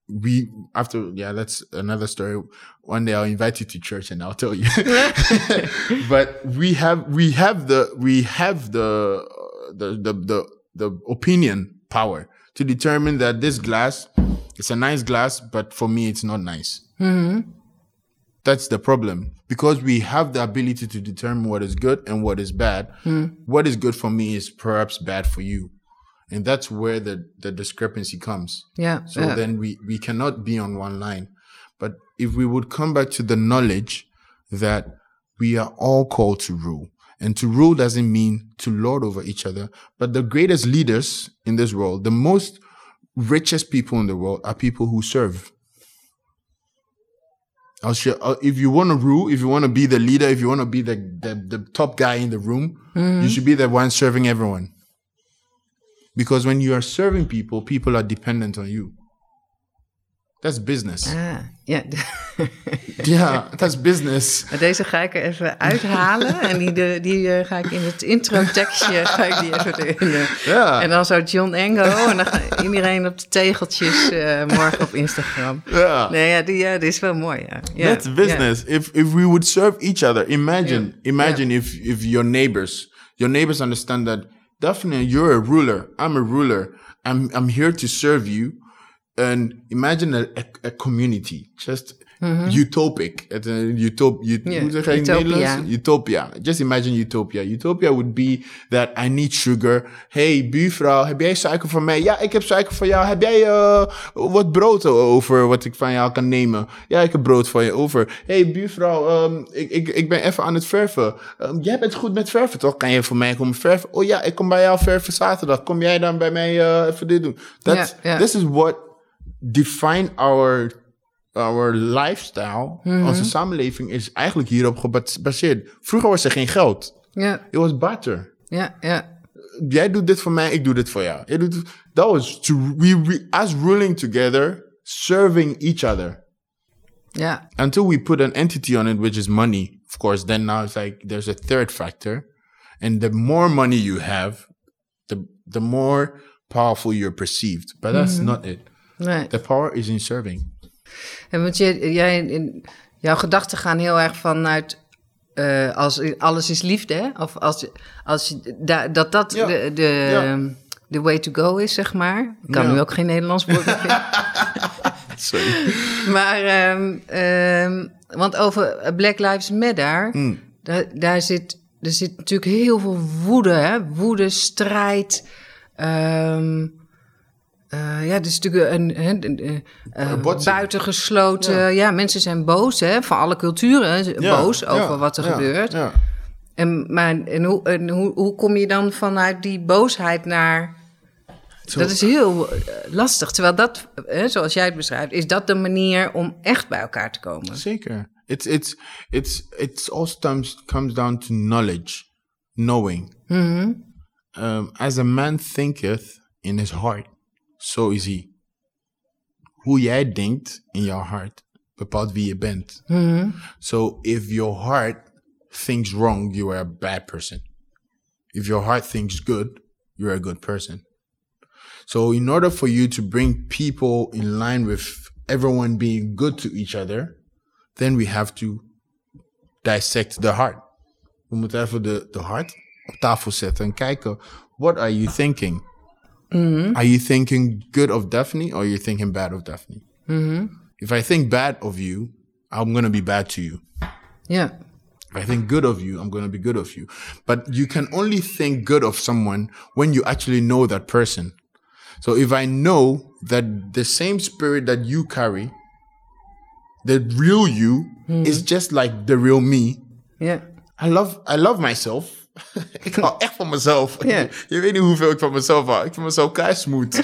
We after yeah, that's another story. One day I'll invite you to church and I'll tell you. but we have we have the we have the the the the, the opinion power to determine that this glass it's a nice glass, but for me it's not nice. Mm-hmm. That's the problem. Because we have the ability to determine what is good and what is bad, mm. what is good for me is perhaps bad for you. And that's where the, the discrepancy comes. Yeah. So ja. then we, we cannot be on one line. But if we would come back to the knowledge that we are all called to rule, and to rule doesn't mean to lord over each other, but the greatest leaders in this world, the most richest people in the world are people who serve. Als je, uh, if you want to rule, if you want to be the leader, if you want to be the, the, the top guy in the room, you should be the one serving everyone. Because when you are serving people, people are dependent on you. That's business. Ah, ja. Ja, that's business. Deze ga ik er even uithalen. en die, de, die eh, ga ik in het intro-tekstje ga ik die even erin. eh. Ja. En dan zo John Engo. En dan iedereen op de tegeltjes eh, morgen op Instagram. Ja. Nee, ja, die, ja, die is wel mooi. Ja. Ja, That's business. If if we would serve each other, imagine Yeah. imagine if if your neighbors your neighbors understand that Daphne, you're a ruler. I'm a ruler. I'm I'm here to serve you. And imagine a, a, a community, just utopic. Het, uh, utop, ut- Yeah, hoe zeg je in het utopia. Utopia. Just imagine utopia. Utopia would be that I need sugar. Hey, buurvrouw, heb jij suiker voor mij? Ja, ik heb suiker voor jou. Heb jij eh, wat brood over wat ik van jou kan nemen? Ja, ik heb brood voor je over. Hey, buurvrouw, ehm, ik, ik, ik ben even aan het verven. Ehm, jij bent goed met verven, toch? Kan je voor mij komen verven? Oh ja, ik kom bij jou verven zaterdag. Kom jij dan bij mij eh, even dit doen? That's. This is what define our our lifestyle, onze samenleving is eigenlijk hierop gebaseerd. Vroeger was er geen geld. ja, It was barter. ja, ja. Jij doet dit voor mij, ik doe dit voor jou. Jij doet, that was to, we, we, us ruling together, serving each other. ja. Until we put an entity on it, which is money, of course, then now it's like there's a third factor. And the more money you have, the, the more powerful you're perceived. But that's not it. Nee. The power is in serving. En want jij, jij, in, jouw gedachten gaan heel erg vanuit eh, als alles is liefde, hè? Of als, als je- da, dat dat Ja. de, de, Ja. de way to go is, zeg maar. Ik kan Ja. nu ook geen Nederlands woord meer vinden. Sorry. Maar, ehm, ehm, want over Black Lives Matter, Hmm. daar, daar zit, er zit natuurlijk heel veel woede, hè? Woede, strijd. ehm, eh, ja, het is natuurlijk een, een, een, een, Een botsing. buitengesloten. Ja. Ja. mensen zijn boos, hè? Van alle culturen Ja, boos over ja, wat er gebeurt. Ja. En, maar en hoe, en hoe, hoe kom je dan vanuit die boosheid naar. Zo- Dat is heel eh, lastig. Terwijl dat, hè, zoals jij het beschrijft, is dat de manier om echt bij elkaar te komen. Zeker. It's it's it's it's all comes comes down to knowledge, knowing. um, as a man thinketh in his heart, so is he. Hoe jij denkt in jouw hart bepaalt wie je bent. Mm-hmm. So if your heart thinks wrong, you are a bad person. If your heart thinks good, you're a good person. So in order for you to bring people in line with everyone being good to each other, then we have to dissect the heart. We moeten even de, de hart op tafel zetten en kijken, what are you thinking? Mm-hmm. Are you thinking good of Daphne or are you thinking bad of Daphne? Mm-hmm. If I think bad of you, I'm going to be bad to you. Yeah. If I think good of you, I'm going to be good of you. But you can only think good of someone when you actually know that person. So if I know that the same spirit that you carry, the real you, mm-hmm. is just like the real me, Yeah. I love, I love myself. ik hou echt van mezelf. Je weet niet hoeveel ik van mezelf hou. Ik vind mezelf kei smooth.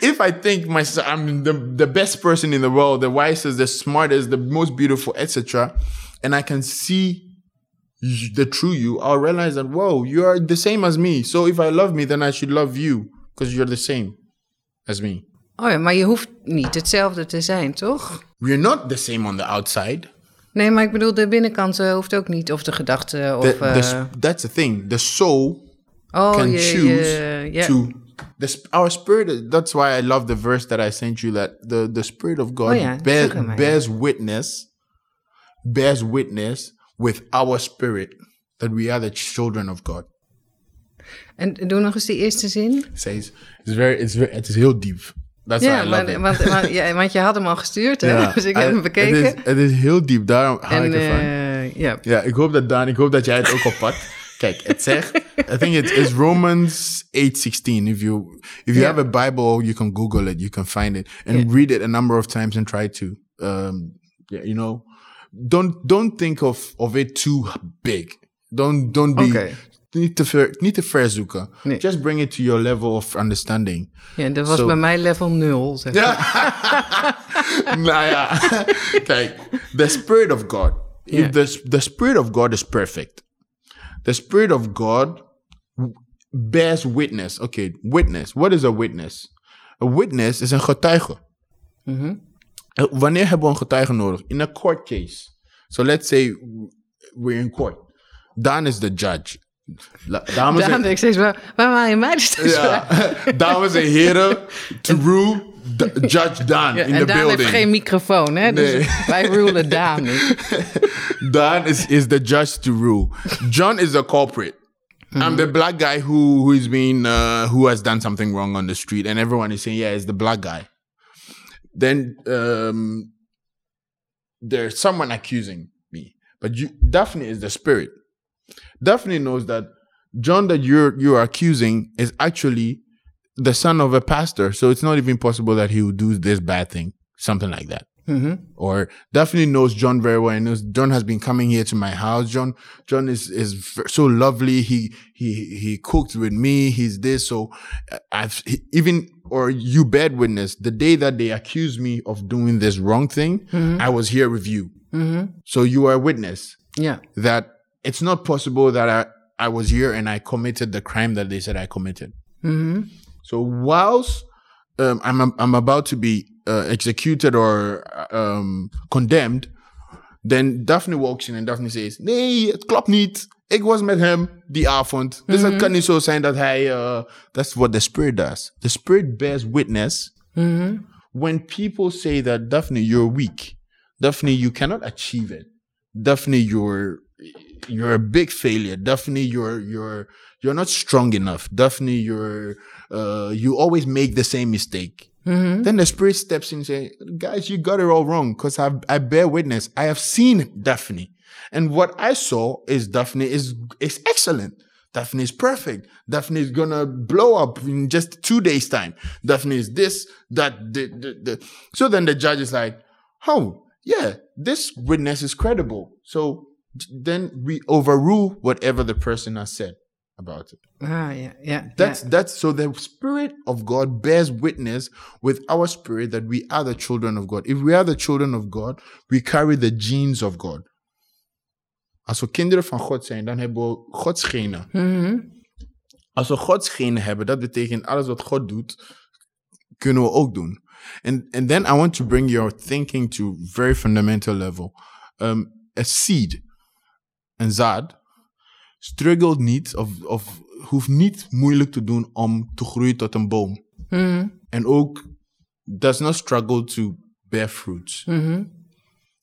if I think myself, I'm the, the best person in the world, the wisest, the smartest, the most beautiful, etc., and I can see the true you, I'll realize that, whoa, you are the same as me. So if I love me, then I should love you because you're the same as me. Oh ja, maar je hoeft niet hetzelfde te zijn, toch? We're not the same on the outside. Nee, maar ik bedoel, de binnenkant eh, hoeft ook niet. Of de gedachte, of... The, the eh, that's the thing. The soul oh, can je, choose je- ja. to the our spirit that's why i love the verse that i sent you that the the spirit of god Oh bears witness bears witness with our spirit that we are the children of god En doe nog eens die eerste zin. says it's very it's very it is heel diep that's Ja, maar, want, ja, want je had hem al gestuurd, hè? Ja, dus ik heb hem bekeken. Het is, het is heel diep, daarom hou en ik ervan. eh, ja. Ja, ik hoop dat Daan, ik hoop dat jij het ook oppakt. Kijk, het zegt, I think it is Romans 8:16. If you if you have a Bible, you can Google it, you can find it, and read it a number of times and try to, um, yeah, you know, don't don't think of of it too big. Don't don't be Oké. Niet te ver niet te ver zoeken. Nee. Just bring it to your level of understanding. ja, dat was bij mij level 0. Zeg. nou ja, kijk, the spirit of God. Yeah. If the, the spirit of God is perfect. The spirit of God bears witness. Okay, witness. What is a witness? A witness is een getuige. Eh, Wanneer hebben we een getuige nodig? In a court case. So let's say we're in court. Daan is the judge. Dames en- ik steeds, waar, waar waren je mij steeds ja, dames en heren, to rule the Judge Daan Ja, in en the Daan building. heeft geen microfoon, hè? Nee. Dus wij rulen Daan niet. Dan is, is the judge to rule. John is the culprit. I'm the black guy who who is being uh, who has done something wrong on the street, and everyone is saying, "Yeah, it's the black guy." Then um, there's someone accusing me, but you, Daphne is the spirit. Daphne knows that John that you're you're accusing is actually the son of a pastor, so it's not even possible that he would do this bad thing, something like that mm-hmm. or definitely knows John very well. and knows John has been coming here to my house. John, John is is so lovely. He he he cooked with me. He's this. So uh, I've even or you bad witness the day that they accused me of doing this wrong thing. Mm-hmm. I was here with you. Mm-hmm. So you are a witness Yeah. that it's not possible that I I was here and I committed the crime that they said I committed. So whilst um, I'm I'm about to be uh, executed or um, condemned, then Daphne walks in and Daphne says: "Nee, het klopt niet. Ik was met hem die avond. Dus het kan niet zo zijn dat hij. Uh, that's what the spirit does. The spirit bears witness when people say that Daphne, you're weak. Daphne, you cannot achieve it. Daphne, you're you're a big failure. Daphne, you're you're you're not strong enough. Daphne, you're uh, you always make the same mistake. Then the spirit steps in and say, guys, you got it all wrong because I I bear witness. I have seen Daphne, and what I saw is Daphne is is excellent. Daphne is perfect. Daphne is gonna blow up in just two days' time. Daphne is this, that, the, the, the. So then the judge is like, oh, yeah, this witness is credible. So then we overrule whatever the person has said about it. Ah, ja, ja. That's ja. that's so the spirit of God bears witness with our spirit that we are the children of God. If we are the children of God, we carry the genes of God. Als we kinderen van God zijn, dan hebben we Gods genen. Mhm. Als we Gods genen hebben, dat betekent alles wat God doet, kunnen we ook doen. And, and then I want to bring your thinking to very fundamental level. Um, a seed, een zaad, struggelt niet of, of hoeft niet moeilijk te doen om te groeien tot een boom. Mhm. En ook does not struggle to bear fruits. Mhm.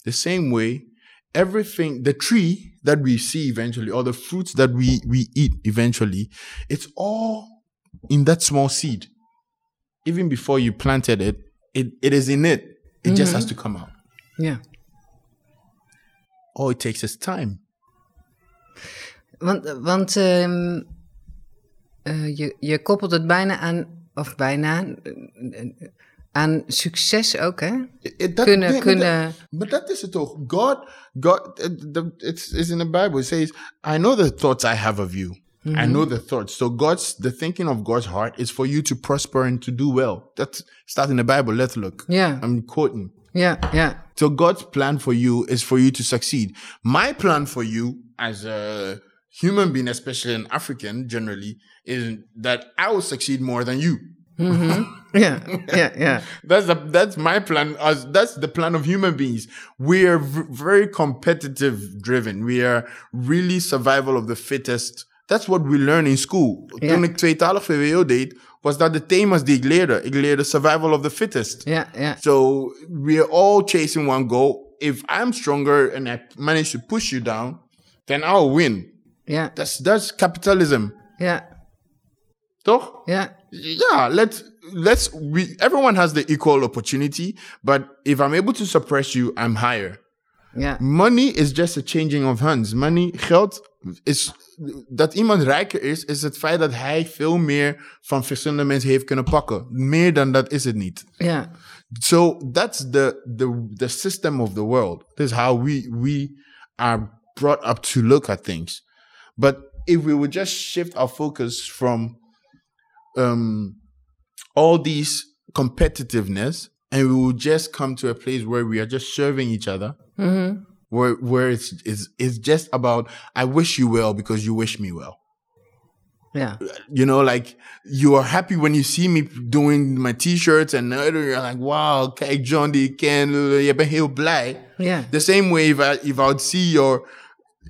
The same way, everything, the tree that we see eventually, or the fruits that we, we eat eventually, it's all in that small seed. Even before you planted it, it, it is in it. It just has to come out. Yeah. All it takes is time. Want, want ehm, eh, je, je koppelt het bijna aan, of bijna, eh, eh, aan succes ook, hè? Kunnen- yeah, kunnen- But that is it all. God, God, it- it's, in the Bible. It says, I know the thoughts I have of you. I know the thoughts. So God's, the thinking of God's heart is for you to prosper and to do well. That staat in the Bible, letterlijk. Ja, I'm quoting. ja, ja. So God's plan for you is for you to succeed. My plan for you as a human being, especially an African generally, is that I will succeed more than you. Ja, ja, ja. That's the, that's my plan. As that's the plan of human beings. We are v- very competitive driven. We are really survival of the fittest. That's what we learn in school. Ja. Toen ik tweetalig VWO deed, was dat de thema's die ik leerde. Ik leerde survival of the fittest. Ja, ja, So we're all chasing one goal. If I'm stronger and I manage to push you down, then I'll win. Ja, That's that's capitalism. ja, Toch? ja. Yeah, let's let's we everyone has the equal opportunity, but if I'm able to suppress you, I'm higher. ja. Money is just a changing of hands. Money, geld is dat iemand rijker is, is het feit dat hij veel meer van verschillende mensen heeft kunnen pakken. Meer dan dat is het niet. ja. So that's the the the system of the world. This is how we we are brought up to look at things. But if we would just shift our focus from um all these competitiveness and we would just come to a place where we are just serving each other. Where where it's it's it's just about I wish you well because you wish me well Ja, you know, like you are happy when you see me doing my t-shirts and you're like, wow, kijk John ik ken, je bent heel blij. ja, The same way if I, if I would see your,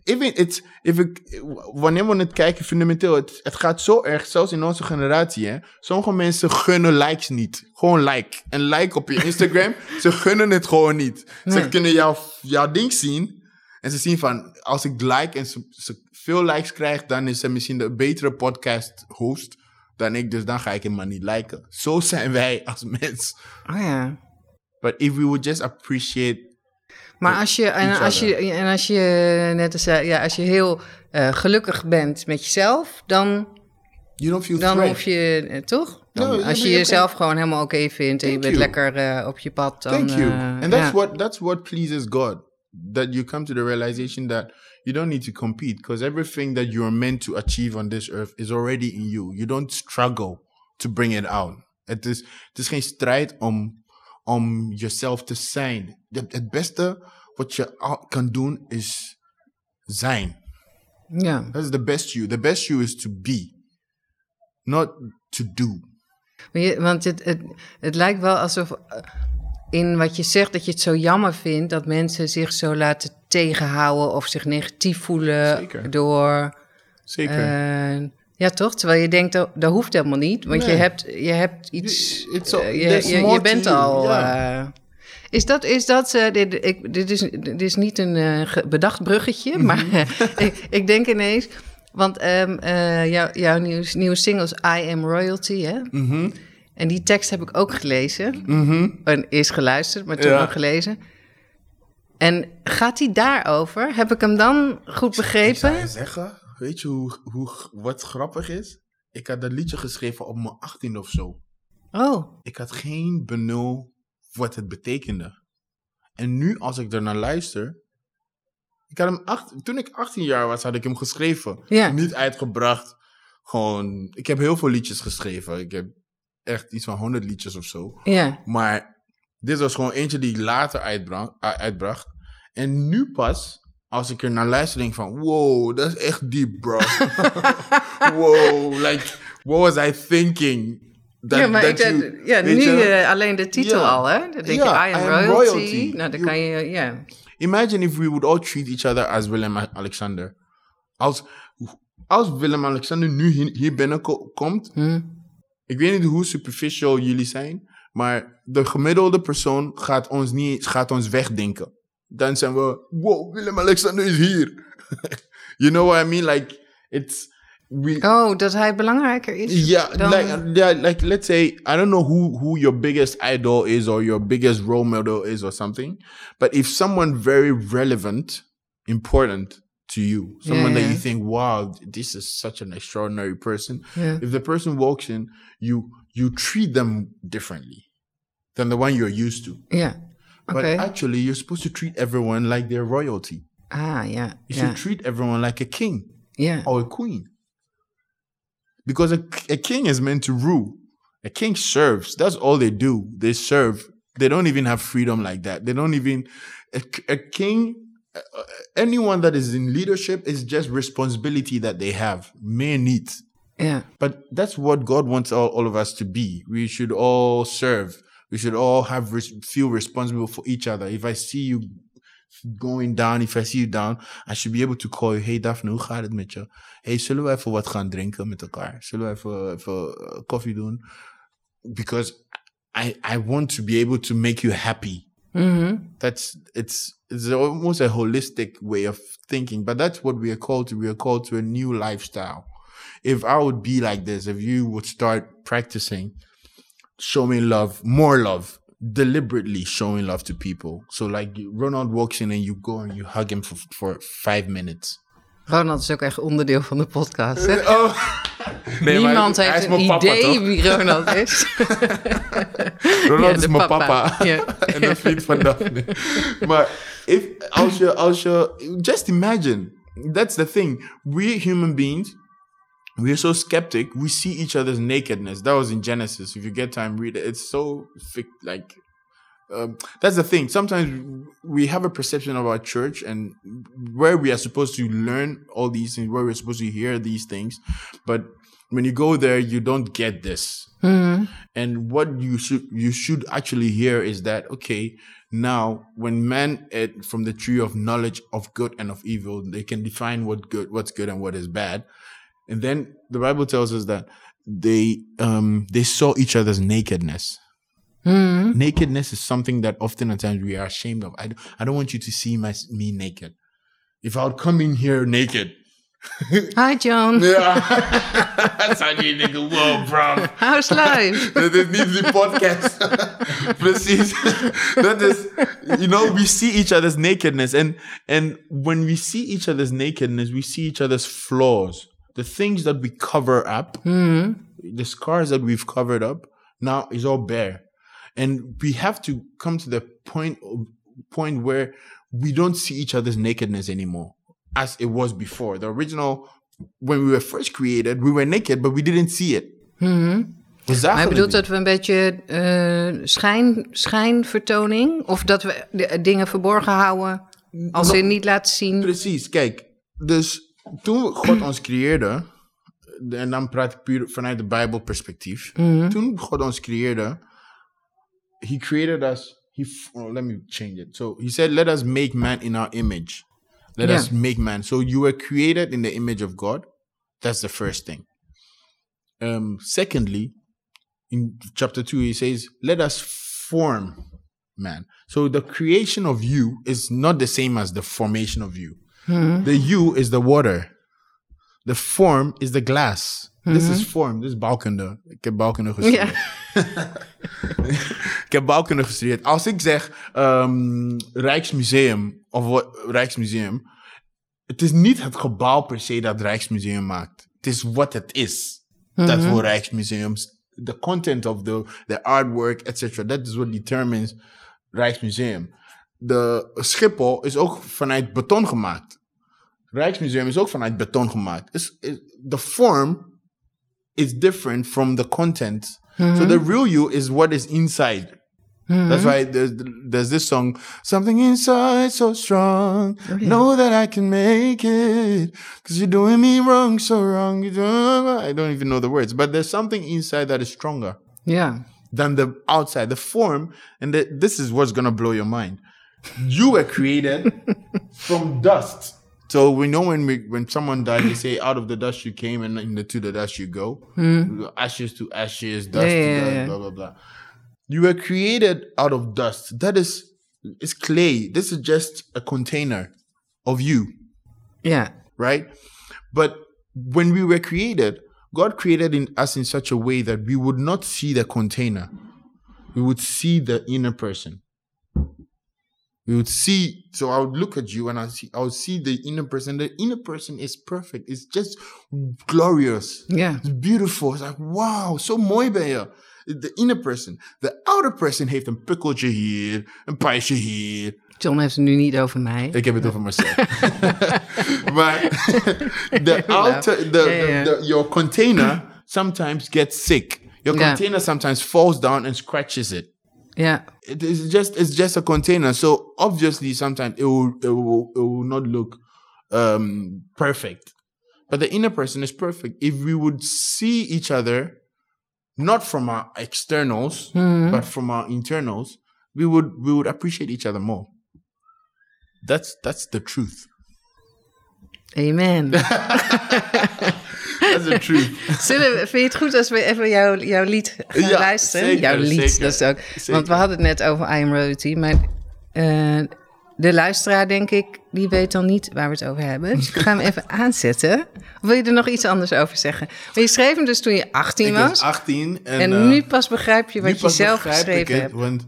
even it's, if ik, wanneer we het kijken fundamenteel, het, het gaat zo erg, zelfs in onze generatie, hè. Sommige mensen gunnen likes niet. Gewoon like. Een like op je Instagram, ze gunnen het gewoon niet. Ze kunnen jouw, jouw ding zien en ze zien van, als ik like en ze, ze veel likes krijg, dan is ze misschien de betere podcast host dan ik, dus dan ga ik hem maar niet liken. Zo zijn wij als mens. oh ja. But if we would just appreciate Maar als je, en als je, en als je net als zei, ja, als je heel eh, gelukkig bent met jezelf, dan, You don't feel dan hoef je, eh, toch? Dan, No, ja, als je je jezelf gewoon helemaal oké vindt en je bent you. lekker eh, op je pad, dan... Thank you. eh, and that's what that's what pleases God. That you come to the realization that you don't need to compete because everything that you're meant to achieve on this earth is already in you. You don't struggle to bring it out. Het is, het is geen strijd om, om jezelf te zijn. Het, beste wat je kan doen is zijn. Ja. That's the best you. The best you is to be, not to do. Je- Want het, het, het lijkt wel alsof eh, in wat je zegt dat je het zo jammer vindt dat mensen zich zo laten tegenhouden of zich negatief voelen Zeker. door. Zeker. eh, ja, toch? Terwijl je denkt dat, dat hoeft helemaal niet, want je, hebt, je hebt iets. All- eh, je, to bent al. eh, is dat, is dat eh, dit, ik, dit, is, dit is niet een eh, bedacht bruggetje, Mhm. maar ik, ik denk ineens, want ehm, eh, jouw, jouw nieuwe, nieuwe singles I Am Royalty, hè? Mhm. En die tekst heb ik ook gelezen. En is geluisterd, maar toen Ja. ook gelezen. En gaat die daarover? Heb ik hem dan goed Ik zou begrepen? je zeggen, weet je hoe, hoe, wat grappig is? Ik had dat liedje geschreven op mijn 18 of zo. Oh, Ik had geen benul wat het betekende. En nu, als ik er naar luister. Ik had hem acht, toen ik 18 jaar was, had ik hem geschreven. Ja. Niet uitgebracht. Gewoon, ik heb heel veel liedjes geschreven. Ik heb echt iets van 100 liedjes of zo. ja. Maar dit was gewoon eentje die ik later uitbracht. En nu pas, als ik er naar luister, denk ik van, wow, dat is echt diep, bro. wow, like, what was I thinking? That, ja, maar that ik, you- ja, nu je? alleen de titel al, hè? Dan denk Ja, je, I am, I am royalty. royalty. Nou, dan You- kan je, ja. Imagine if we would all treat each other as Willem Alexander. Als, als Willem Alexander nu hier, hier binnenkomt, Hm. ik weet niet hoe superficial jullie zijn, maar de gemiddelde persoon gaat ons, niet, gaat ons wegdenken. Dan zijn we, wow, Willem Alexander is hier. you know what I mean? Like, it's... We, Oh, dat hij belangrijker is Yeah, dan... like yeah, like let's say I don't know who who your biggest idol is or your biggest role model is or something, but if someone very relevant, important to you, someone Yeah, that yeah. you think, wow, this is such an extraordinary person. Ja. If the person walks in, you you treat them differently than the one you're used to. Ja, But actually, you're supposed to treat everyone like they're royalty. ah, yeah. You ja, should treat everyone like a king Yeah. or a queen. Because a, a king is meant to rule. A king serves. That's all they do. They serve. They don't even have freedom like that. They don't even. A, a king, anyone that is in leadership is just responsibility that they have. Mere need. Yeah. But that's what God wants all, all of us to be. We should all serve. We should all have res- feel responsible for each other. If I see you going down, if I see you down, I should be able to call you. Hey Daphne, hoe gaat het met je? Hey, zullen we even wat gaan drinken met elkaar? Zullen we even, even uh, koffie doen? Because I, I want to be able to make you happy. Mhm. That's it's it's almost a holistic way of thinking, but that's what we are called to. We are called to a new lifestyle. If I would be like this, if you would start practicing showing love, more love, deliberately showing love to people. So like Ronald walks in and you go and you hug him for for five minutes. Ronald is ook echt onderdeel van de podcast, hè? Oh, nee, maar Niemand hij heeft een papa, idee toch? wie Ronald is. Ronald Ja, is mijn papa. papa. Ja. en een vriend van Daphne. maar if, als je, als je, just imagine, that's the thing. We human beings, we're so skeptic. We see each other's nakedness. That was in Genesis. If you get time, read it. It's so like. Um, that's the thing. Sometimes we have a perception of our church and where we are supposed to learn all these things, where we're supposed to hear these things, but when you go there, you don't get this. And what you should you should actually hear is that okay, now when men ate from the tree of knowledge of good and of evil, they can define what good, what's good and what is bad. And then the Bible tells us that they um they saw each other's nakedness. Nakedness is something that often at times we are ashamed of. I, don't- I don't want you to see my, me naked. If I would come in here naked, Hi John, yeah, that's how you think, whoa, bro. how's life? Dit is niet die podcast. Precies. Dat is, you know, we see each other's nakedness. And, and when we see each other's nakedness, we see each other's flaws. The things that we cover up, hmm. the scars that we've covered up, now is all bare. And we have to come to the point, point where we don't see each other's nakedness anymore as it was before. The original, when we were first created, we were naked, but we didn't see it. Hmm. Zagen Maar je bedoelt dat we een beetje eh, schijn, schijnvertoning... of dat we de- eh, dingen verborgen houden als ze niet laten zien... Precies, kijk. Dus toen God ons creëerde, en dan praat ik puur vanuit de Bijbelperspectief. Toen God ons creëerde, He created us. He, oh, let me change it. So He said, "Let us make man in our image. Let Yeah. us make man." So you were created in the image of God. That's the first thing. Um, secondly, in chapter two, He says, "Let us form man." So the creation of you is not the same as the formation of you. The you is the water. The form is the glass. This is form. This is bouwkunde. Ik heb bouwkunde gestudeerd. Ja. Ik heb bouwkunde gestudeerd. Als ik zeg ehm, Rijksmuseum of wat, Rijksmuseum, het is niet het gebouw per se dat Rijksmuseum maakt. Het is wat het is. Dat voor Rijksmuseums, the content of the, the artwork, etc. That is what determines Rijksmuseum. De Schiphol is ook vanuit beton gemaakt. Rijksmuseum is ook vanuit beton gemaakt. Is the form is different from the content. So mm-hmm. the real you is what is inside. Mm-hmm. That's why there's, there's this song, something inside so strong. Know that I can make it. Cause you're doing me wrong, so wrong. I don't even know the words, but there's something inside that is stronger Ja. than the outside, the form. And the, this is what's gonna blow your mind. You were created from dust. So we know when we when someone dies, they say, "Out of the dust you came, and into the dust you go." Hmm. Ashes to ashes, dust Yeah, to dust, yeah. blah blah blah. You were created out of dust. That is, it's clay. This is just a container of you Yeah. right? But when we were created, God created in us in such a way that we would not see the container. We would see the inner person. We would see, so I would look at you and I see I would see the inner person. The inner person is perfect. It's just glorious. Yeah. It's beautiful. It's like, wow, so mooi ben je. The inner person. The outer person heeft een pikkeltje hier, een pijsje hier, John heeft het nu niet over mij. ik heb het over mezelf. maar the outer, the, your container sometimes gets sick. Your container sometimes falls down and scratches it. Ja. It is just it's just a container. So obviously sometimes it will it will, it will not look um, perfect. But the inner person is perfect. If we would see each other not from our externals, but from our internals, we would we would appreciate each other more. That's that's the truth. Amen. That's the truth. Zullen we, vind je het goed als we even jouw, jouw lied gaan Ja, luisteren? zeker, jouw lied, zeker, dat is ook. zeker. Want we hadden het net over I Am Royalty, maar eh, de luisteraar, denk ik, die weet dan niet waar we het over hebben. Dus ik ga hem even aanzetten. Of wil je er nog iets anders over zeggen? Maar je schreef hem dus toen je 18 Ik was. was 18 en, en eh, nu pas begrijp je wat je zelf geschreven hebt. Want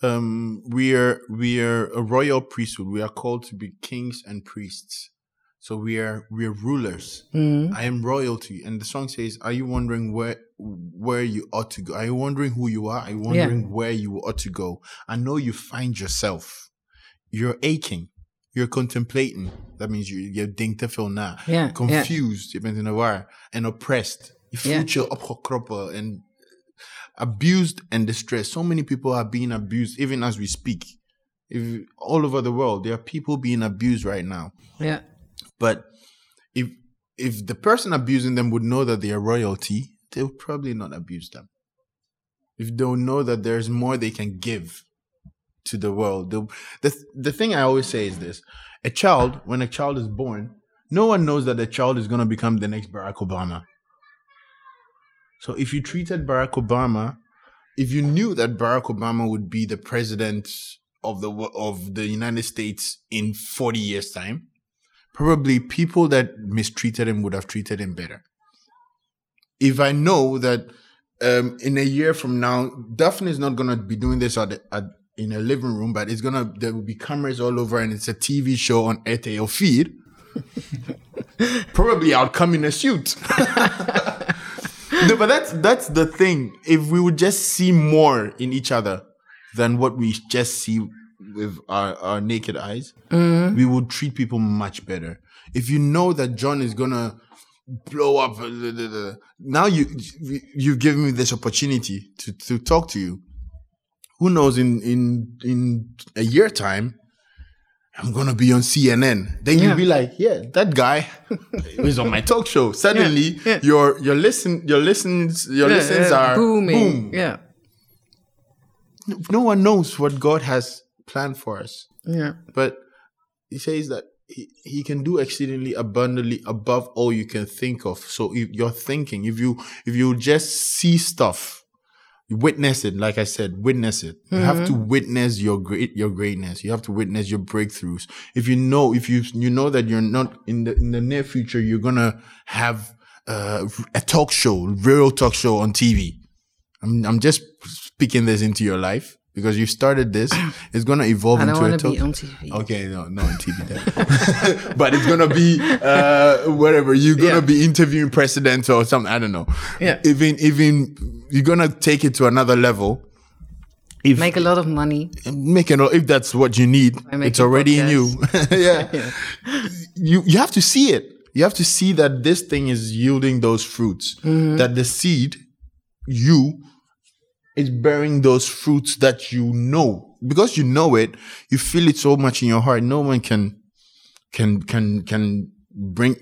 um, we are we are a royal priesthood. We are called to be kings and priests. So we are we are rulers. Mm-hmm. I am royalty, and the song says, "Are you wondering where where you ought to go? Are you wondering who you are? Are you wondering where you ought to go? I know you find yourself. You're aching. You're contemplating. That means you you denkt te veel na. Ja. Confused. Je bent in de war. And oppressed. Je voelt je opgekroppen en abused and distressed. So many people are being abused, even as we speak. If all over the world, there are people being abused right now. Ja. But if if the person abusing them would know that they are royalty, they would probably not abuse them. If they would know that there's more they can give to the world. The, the the thing I always say is this: a child, when a child is born, no one knows that the child is going to become the next Barack Obama. So if you treated Barack Obama, if you knew that Barack Obama would be the president of the of the United States in 40 years time, probably people that mistreated him would have treated him better. If I know that um, in a year from now, Daphne is not gonna be doing this at, at in a living room, but it's gonna there will be cameras all over, and it's a TV show on RTL feed. probably I'll come in a suit. no, but that's that's the thing. If we would just see more in each other than what we just see with our, our naked eyes, we would treat people much better. If you know that John is gonna blow up, uh, now you you've given me this opportunity to to talk to you. Who knows? In in in a year time, I'm gonna be on CNN. Then Yeah. you'll be like, yeah, that guy is on my talk show. Suddenly, yeah. your your listen your listens your listens are booming. boom. Ja. No one knows what God has planned for us. Yeah. But he says that he, he can do exceedingly abundantly above all you can think of. So if you're thinking, if you if you just see stuff, witness it, like I said, witness it. You have to witness your great your greatness. You have to witness your breakthroughs. If you know, if you you know that you're not in the in the near future, you're gonna have uh, a talk show, real talk show on TV. I'm I'm just speaking this into your life because you started this. It's gonna evolve into a talk. be on TV. Okay, no, no on TV then. but it's gonna be uh, whatever. You're gonna Yeah. be interviewing presidents or something. I don't know. Yeah. Even even you're gonna take it to another level. If Make a lot of money. make a it if that's what you need, it's already in you. yeah. Yeah. You you have to see it. You have to see that this thing is yielding those fruits. Mm-hmm. That the seed, you, It's bearing those fruits that you know. Because you know it, you feel it so much in your heart. No one can can can can bring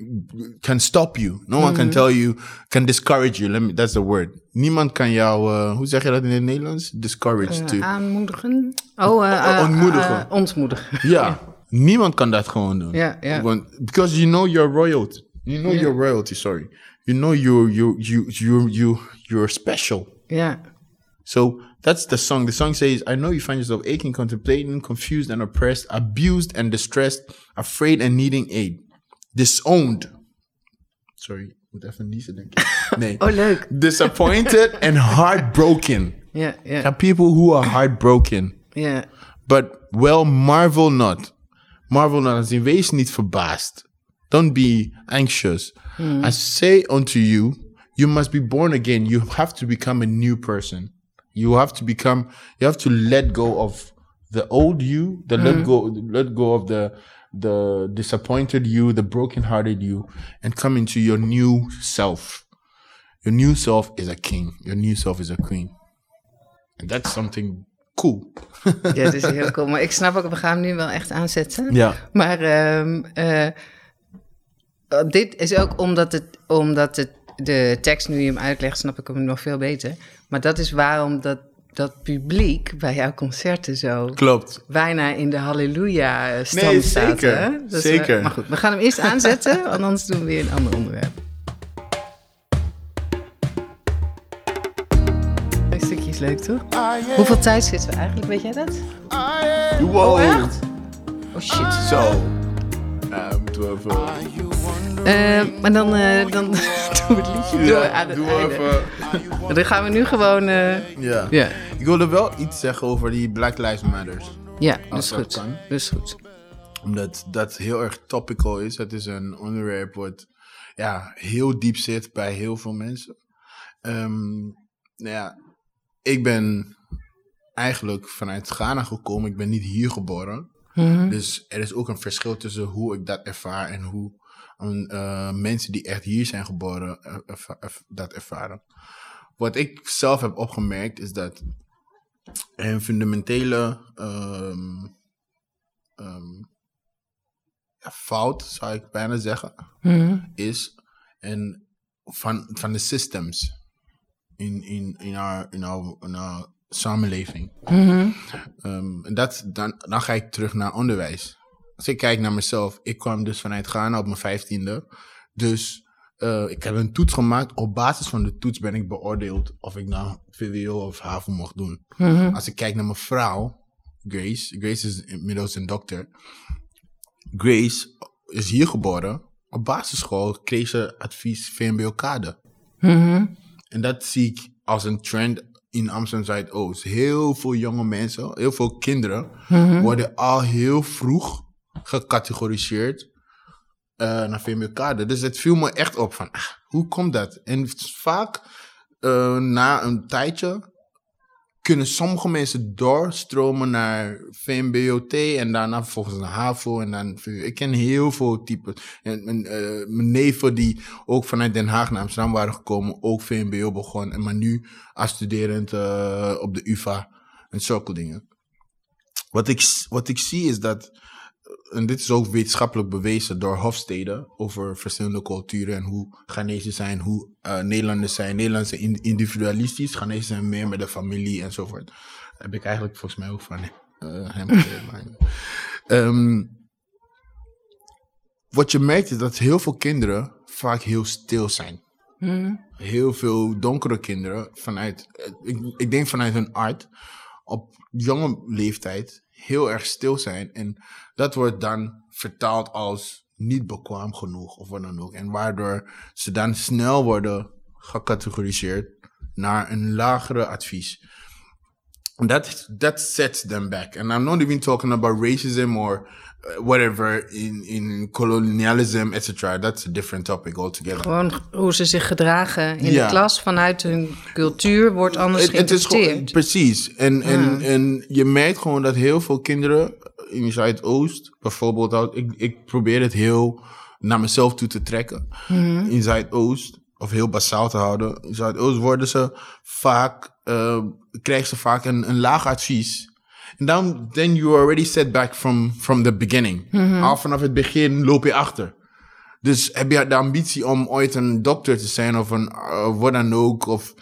can stop you. No one can mm-hmm. tell you can discourage you. Let me that's the word. Niemand kan jou uh, hoe zeg je dat in het Nederlands? Discourage eh, to. Aanmoedigen. Oh, eh, oh, eh Ontmoedigen. ontmoedigen. Ja, niemand kan dat gewoon doen. Ja, ja. Want, because you know your royalty. You know your royalty, sorry. You know you you you you you you're special. Ja. So that's the song. The song says, I know you find yourself aching, contemplating, confused and oppressed, abused and distressed, afraid and needing aid, disowned. Sorry, moet even niezen, denk ik. Nee. Oh, leuk. Disappointed and heartbroken. Yeah, There ja, are people who are heartbroken. yeah. But well, marvel not. Marvel not. As in, wees niet verbaasd. Don't be anxious. Hmm. I say unto you, you must be born again. You have to become a new person. You have to become. You have to let go of the old you. The let go. Let go of the the disappointed you, the broken-hearted you, and come into your new self. Your new self is a king. Your new self is a queen, and that's something cool. Ja, dat is heel cool. Maar ik snap ook, we gaan hem nu wel echt aanzetten. Ja. Maar ehm, eh, dit is ook omdat, het, omdat het, de tekst, nu je hem uitlegt, snap ik hem nog veel beter. Maar dat is waarom dat, dat publiek bij jouw concerten zo Klopt. bijna in de halleluja-stand Nee, staat. zeker. Hè? Dus we- Zeker. maar goed, we gaan hem eerst aanzetten, want anders doen we weer een ander onderwerp. Een stukje is leuk, toch? Hoeveel tijd zitten we eigenlijk, weet jij dat? Wow. Oh, echt? Oh shit. Zo. Ja, moeten we even... Eh, maar dan, eh, dan doen we het liedje door aan het doe einde. even... Dan gaan we nu gewoon... eh, Ja. ja, Ik wilde wel iets zeggen over die Black Lives Matters. ja dat is goed. kan. Dat is goed. Omdat dat heel erg topical is. Het is een onderwerp wat ja, heel diep zit bij heel veel mensen. Ehm, nou ja, ik ben eigenlijk vanuit Ghana gekomen. Ik ben niet hier geboren. Mhm. Dus er is ook een verschil tussen hoe ik dat ervaar en hoe eh, mensen die echt hier zijn geboren eh, erva- erv- dat ervaren. Wat ik zelf heb opgemerkt is dat er een fundamentele ehm, ja, fout, zou ik bijna zeggen, Mhm. is en van, van de systems in, in, in, our, in, our, in our samenleving. Mhm. Ehm, en dat, dan, dan ga ik terug naar onderwijs. Als ik kijk naar mezelf, ik kwam dus vanuit Ghana op mijn vijftiende. Dus eh, ik heb een toets gemaakt. Op basis van de toets ben ik beoordeeld of ik nou VWO of HAVO mocht doen. Mhm. Als ik kijk naar mijn vrouw, Grace. Grace is inmiddels een dokter. Grace is hier geboren. Op basisschool kreeg ze advies VMBO-kade. Mhm. En dat zie ik als een trend in Amsterdam Zuidoost. Heel veel jonge mensen, heel veel kinderen worden al heel vroeg gecategoriseerd eh, naar VMBO-kader. Dus het viel me echt op van, ah, hoe komt dat? En vaak eh, na een tijdje kunnen sommige mensen doorstromen naar VMBOT en daarna vervolgens naar HAVO en dan. Ik ken heel veel typen. En mijn, eh, mijn neven die ook vanuit Den Haag naar Amsterdam waren gekomen, ook VMBO begon. En maar nu als eh, op de UvA en zulke dingen. Wat ik, wat ik zie is dat, en dit is ook wetenschappelijk bewezen door Hofstede over verschillende culturen en hoe Ghanese zijn, hoe eh, Nederlanders zijn. Nederlanders zijn in- individualistisch, Ghanese zijn meer met de familie enzovoort. Heb ik eigenlijk volgens mij ook van eh, hem geleerd. ehm, wat je merkt is dat heel veel kinderen vaak heel stil zijn Mhm. heel veel donkere kinderen vanuit, eh, ik, ik denk vanuit hun art, op jonge leeftijd heel erg stil zijn. En dat wordt dan vertaald als niet bekwaam genoeg of wat dan ook. En waardoor ze dan snel worden gecategoriseerd naar een lagere advies. And that that sets them back. And I'm not even talking about racism or uh, whatever in, in colonialism, etc. That's a different topic altogether. Gewoon hoe ze zich gedragen in de klas vanuit hun cultuur wordt anders Het- het is gewoon- geïnterpreteerd. precies. En, en, en je merkt gewoon dat heel veel kinderen in Zuidoost, bijvoorbeeld, ik, ik probeer het heel naar mezelf toe te trekken. In Zuidoost of heel basaal te houden. In Zuidoost worden ze vaak, uh, krijgen ze vaak een, een laag advies. En dan, then you already set back from, from the beginning. Al vanaf het begin loop je achter. Dus heb je de ambitie om ooit een dokter te zijn of een uh, wat dan ook. Of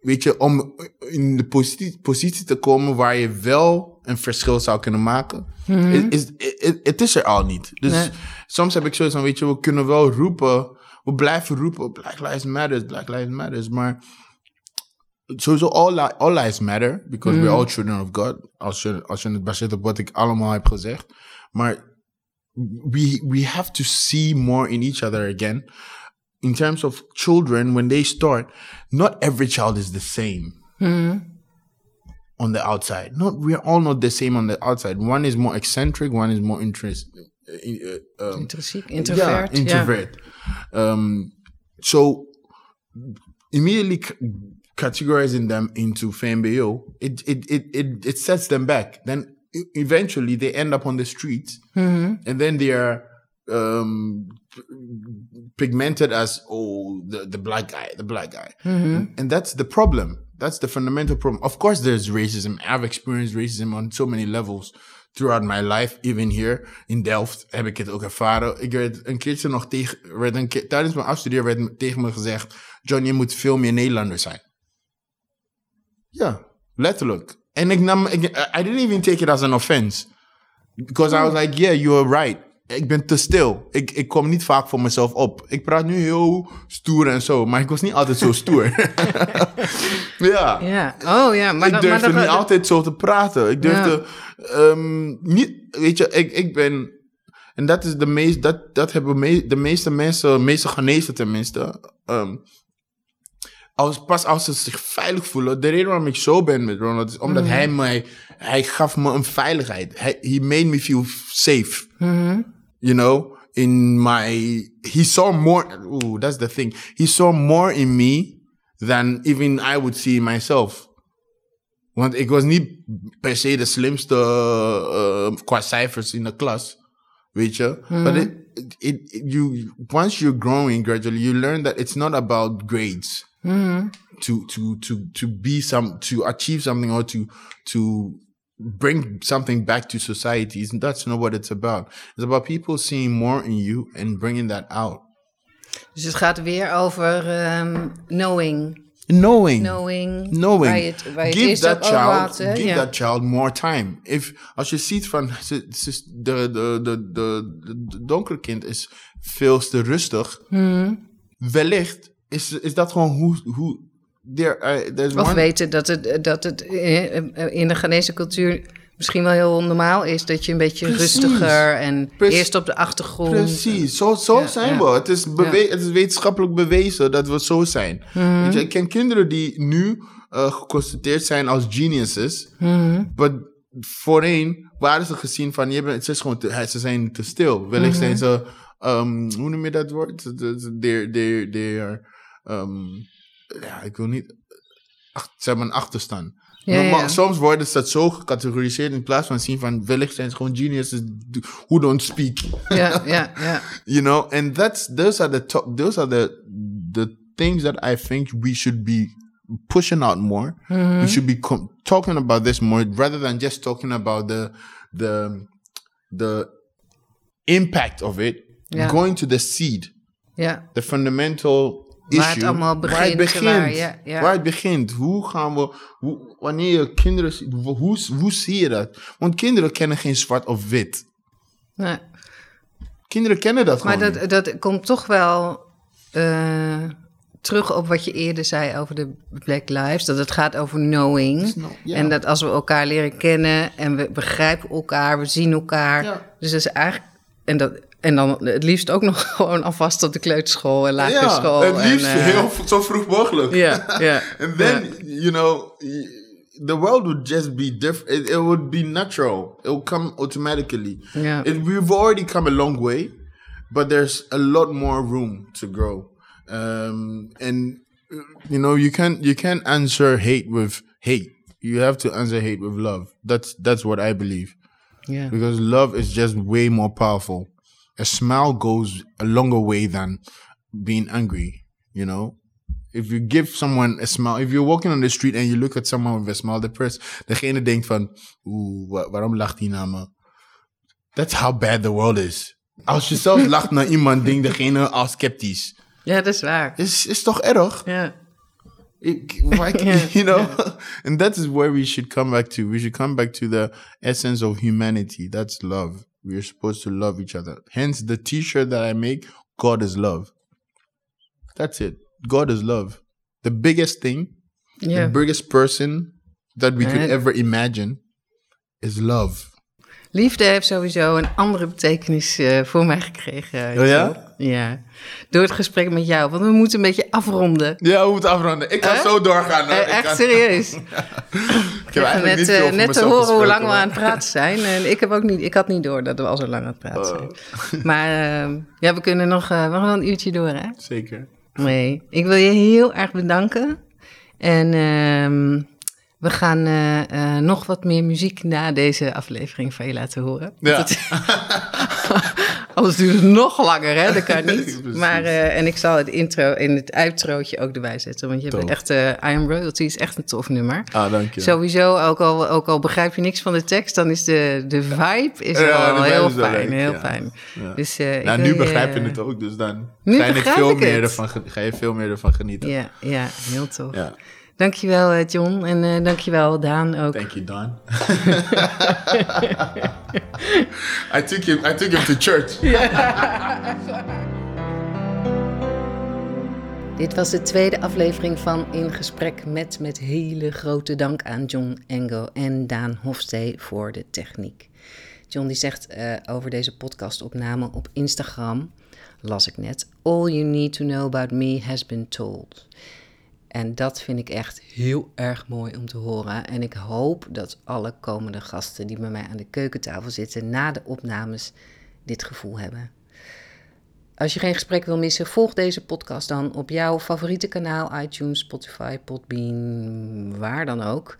weet je, om in de positie, positie te komen waar je wel een verschil zou kunnen maken. Het is, het- het is er al niet. Dus Nee. soms heb ik zoiets van, weet je, we kunnen wel roepen. We blijven roepen, Black Lives Matter, Black Lives Matter. Maar sowieso all, li- all lives matter. Because we're all children of God. Als je, als je het baseert wat ik allemaal heb gezegd. Maar we we have to see more in each other again. In terms of children, when they start, not every child is the same on the outside. Not we're all not the same on the outside. One is more eccentric, one is more interest. Uh, um, introvert. yeah, introvert. Um, so immediately categorizing them into FMBO, it, it, it, it, it sets them back. Then eventually they end up on the streets and then they are um, pigmented as, oh, the, the black guy, the black guy. And, and that's the problem. That's the fundamental problem. Of course, there's racism. I've experienced racism on so many levels throughout my life, even here in Delft heb ik het ook ervaren. Ik werd een keertje nog tegen, werd een keer, tijdens mijn afstuderen werd tegen me gezegd, John, je moet veel meer Nederlander zijn. Ja, letterlijk. En ik nam, ik, I didn't even take it as an offense. Because I was like, yeah, you're right. Ik ben te stil. Ik, ik kom niet vaak voor mezelf op. Ik praat nu heel stoer en zo, maar ik was niet altijd zo stoer. ja. Ja, oh ja, maar ik durfde maar niet altijd zo te praten. Ik durfde ehm, niet, weet je, ik, ik ben, en dat is de meest, dat, dat hebben me, de meeste mensen, meeste genezen tenminste, ehm, als, pas als ze zich veilig voelen. De reden waarom ik zo ben met Ronald is omdat hij mij, hij gaf me een veiligheid. Hij, he made me feel safe. You know, in my, he saw more, ooh, that's the thing. He saw more in me than even I would see in myself. Want ik was niet per se de slimste uh, qua cijfers in de klas. Weet je? But it, it, it- you, once you're growing gradually, you learn that it's not about grades. To, to, to, to be some, to achieve something or to, to bring something back to society. That's not what it's about. It's about people seeing more in you and bringing that out. Dus het gaat weer over ehm, knowing. Knowing. Knowing. knowing. Waar je het, waar je give that child, had, give that child more time. If als je ziet van de, de, de, de, de donkere kind is veel te rustig, Hmm. wellicht is, is dat gewoon hoe, hoe there, uh, Of one, weten dat het, dat het eh, eh, in de Ghanese cultuur misschien wel heel normaal is dat je een beetje Precies. rustiger en eerst op de achtergrond. Precies, zo, zo Ja, zijn ja. we. Het is, het is wetenschappelijk bewezen dat we zo zijn. Mhm. Weet je, ik ken kinderen die nu uh, geconstateerd zijn als geniuses. Mhm. Maar voorheen waren ze gezien van, je bent, het is gewoon te, ze zijn te stil. Wellicht Mhm. zijn ze, um, hoe noem je dat woord? Ze- ze- They're, they're, they're, um, ja, ik wil niet, ach, ze hebben een achterstand. Ja, Maar- ja. maar soms worden ze dat zo gecategoriseerd in plaats van zien van, wellicht zijn ze gewoon geniuses who don't speak. Ja, ja, ja. you know and that's those are the top those are the the things that i think we should be pushing out more we should be talking about this more rather than just talking about the the the impact of it Ja. going to the seed ja. the fundamental Waar het allemaal waar het begint, begint waar- ja, ja. waar het begint hoe gaan we hoe, wanneer je kinderen hoe, hoe zie je dat want kinderen kennen geen zwart of wit Nee. kinderen kennen dat Maar gewoon dat, dat komt toch wel eh, terug op wat je eerder zei over de Black Lives. Dat het gaat over knowing. En dat als we elkaar leren kennen en we begrijpen elkaar, we zien elkaar. Ja. Dus dat is eigenlijk. En, dat, en dan het liefst ook nog gewoon alvast op de kleuterschool en lagere school. Ja, het liefst en, eh, heel zo vroeg mogelijk. Ja, ja. And then, you know, the world would just be different. It, it would be natural. It would come automatically. Ja. It, we've already come a long way, but there's a lot more room to grow. Um, and you know, you can't you can't answer hate with hate. You have to answer hate with love. That's that's what I believe ja. because love is just way more powerful. A smile goes a longer way than being angry, you know? If you give someone a smile, if you're walking on the street and you look at someone with a smile, the person, degene denkt van, oeh, wa- waarom lacht hij naar me? That's how bad the world is. Als je zelf lacht naar iemand, denkt degene al sceptisch. Ja, dat is waar. Is, is toch erg? Ja. Ik- why- you know and that is where we should come back to we should come back to the essence of humanity that's love we're supposed to love each other hence the t-shirt that i make god is love that's it god is love the biggest thing Ja. the biggest person that we could ever imagine is love Liefde heeft sowieso een andere betekenis eh, voor mij gekregen. Oh ja? Ja. Door het gesprek met jou. Want we moeten een beetje afronden. ja we moeten afronden ik kan zo doorgaan hoor. Eh, echt kan- serieus. ik heb eigenlijk net niet eh, net te horen hoe lang we aan het praten zijn. En ik, heb ook niet, ik had niet door dat we al zo lang aan het praten zijn. Oh. Maar eh, ja, we kunnen nog, eh, we gaan wel een uurtje door, hè? zeker Nee, ik wil je heel erg bedanken. En ehm, we gaan nog wat meer muziek na deze aflevering van je laten horen. ja Anders duurt het nog langer, hè? Dat kan niet. Maar, eh, en ik zal het intro en het outrootje ook erbij zetten. Want je hebt echt, eh I Am Royalty is echt een tof nummer. ah dank je Sowieso, ook al, ook al begrijp je niks van de tekst, dan is de, de vibe is Ja, vibe heel is fijn. heel ja. fijn. Ja. Dus, eh, Nou, nu begrijp je het ook, dus dan Nu ga je, veel meer ervan, ga je veel meer ervan genieten. Ja, ja, heel tof. Dankjewel eh, John en eh, dankjewel Daan ook. Thank you, Don. I took him. I took him to church. Dit was de tweede aflevering van In Gesprek met met hele grote dank aan John Engo en Daan Hofstee voor de techniek. John die zegt eh, over deze podcastopname op Instagram, las ik net, All you need to know about me has been told. En dat vind ik echt heel erg mooi om te horen. En ik hoop dat alle komende gasten die bij mij aan de keukentafel zitten na de opnames dit gevoel hebben. Als je geen gesprek wil missen, volg deze podcast dan op jouw favoriete kanaal, iTunes, Spotify, Podbean, waar dan ook.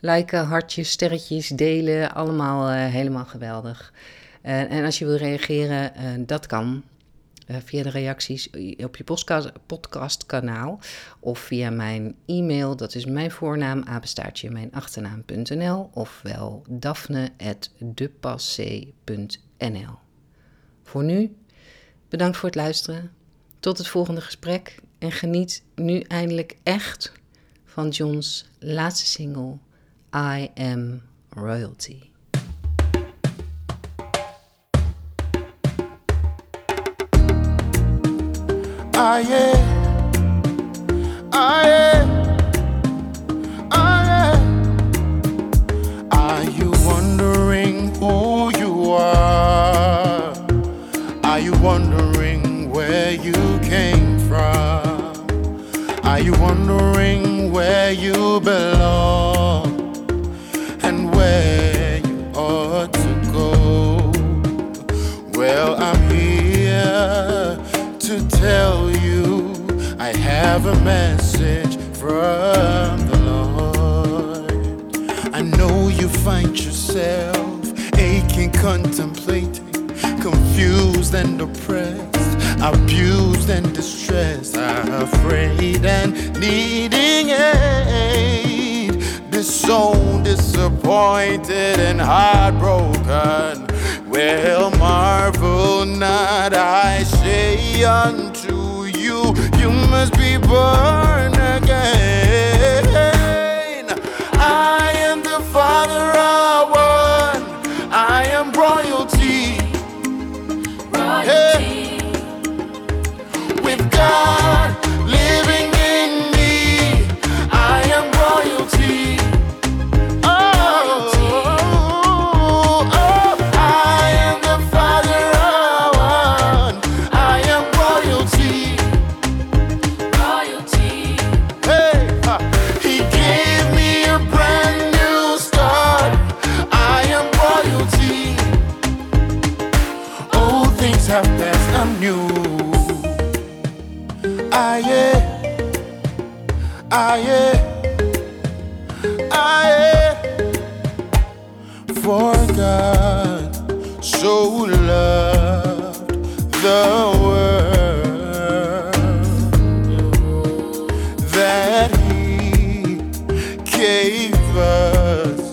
Liken, hartjes, sterretjes, delen, allemaal eh, helemaal geweldig. Eh, en als je wil reageren, eh, dat kan via de reacties op je podcast, podcastkanaal of via mijn e-mail. Dat is mijn voornaam, apenstaartje, mijn achternaam.nl ofwel daphne.depassé.nl. Voor nu Bedankt voor het luisteren. Tot het volgende gesprek. En geniet nu eindelijk echt van John's laatste single, I Am Royalty. Ah yeah. Ah yeah. Ah yeah. Are you wondering who you are? Are you wondering where you came from? Are you wondering where you belong message from the Lord. I know you find yourself aching, contemplating, confused and oppressed, abused and distressed, afraid and needing aid, disowned, disappointed, and heartbroken. Well, marvel not, I say you, must be born again. that He gave us.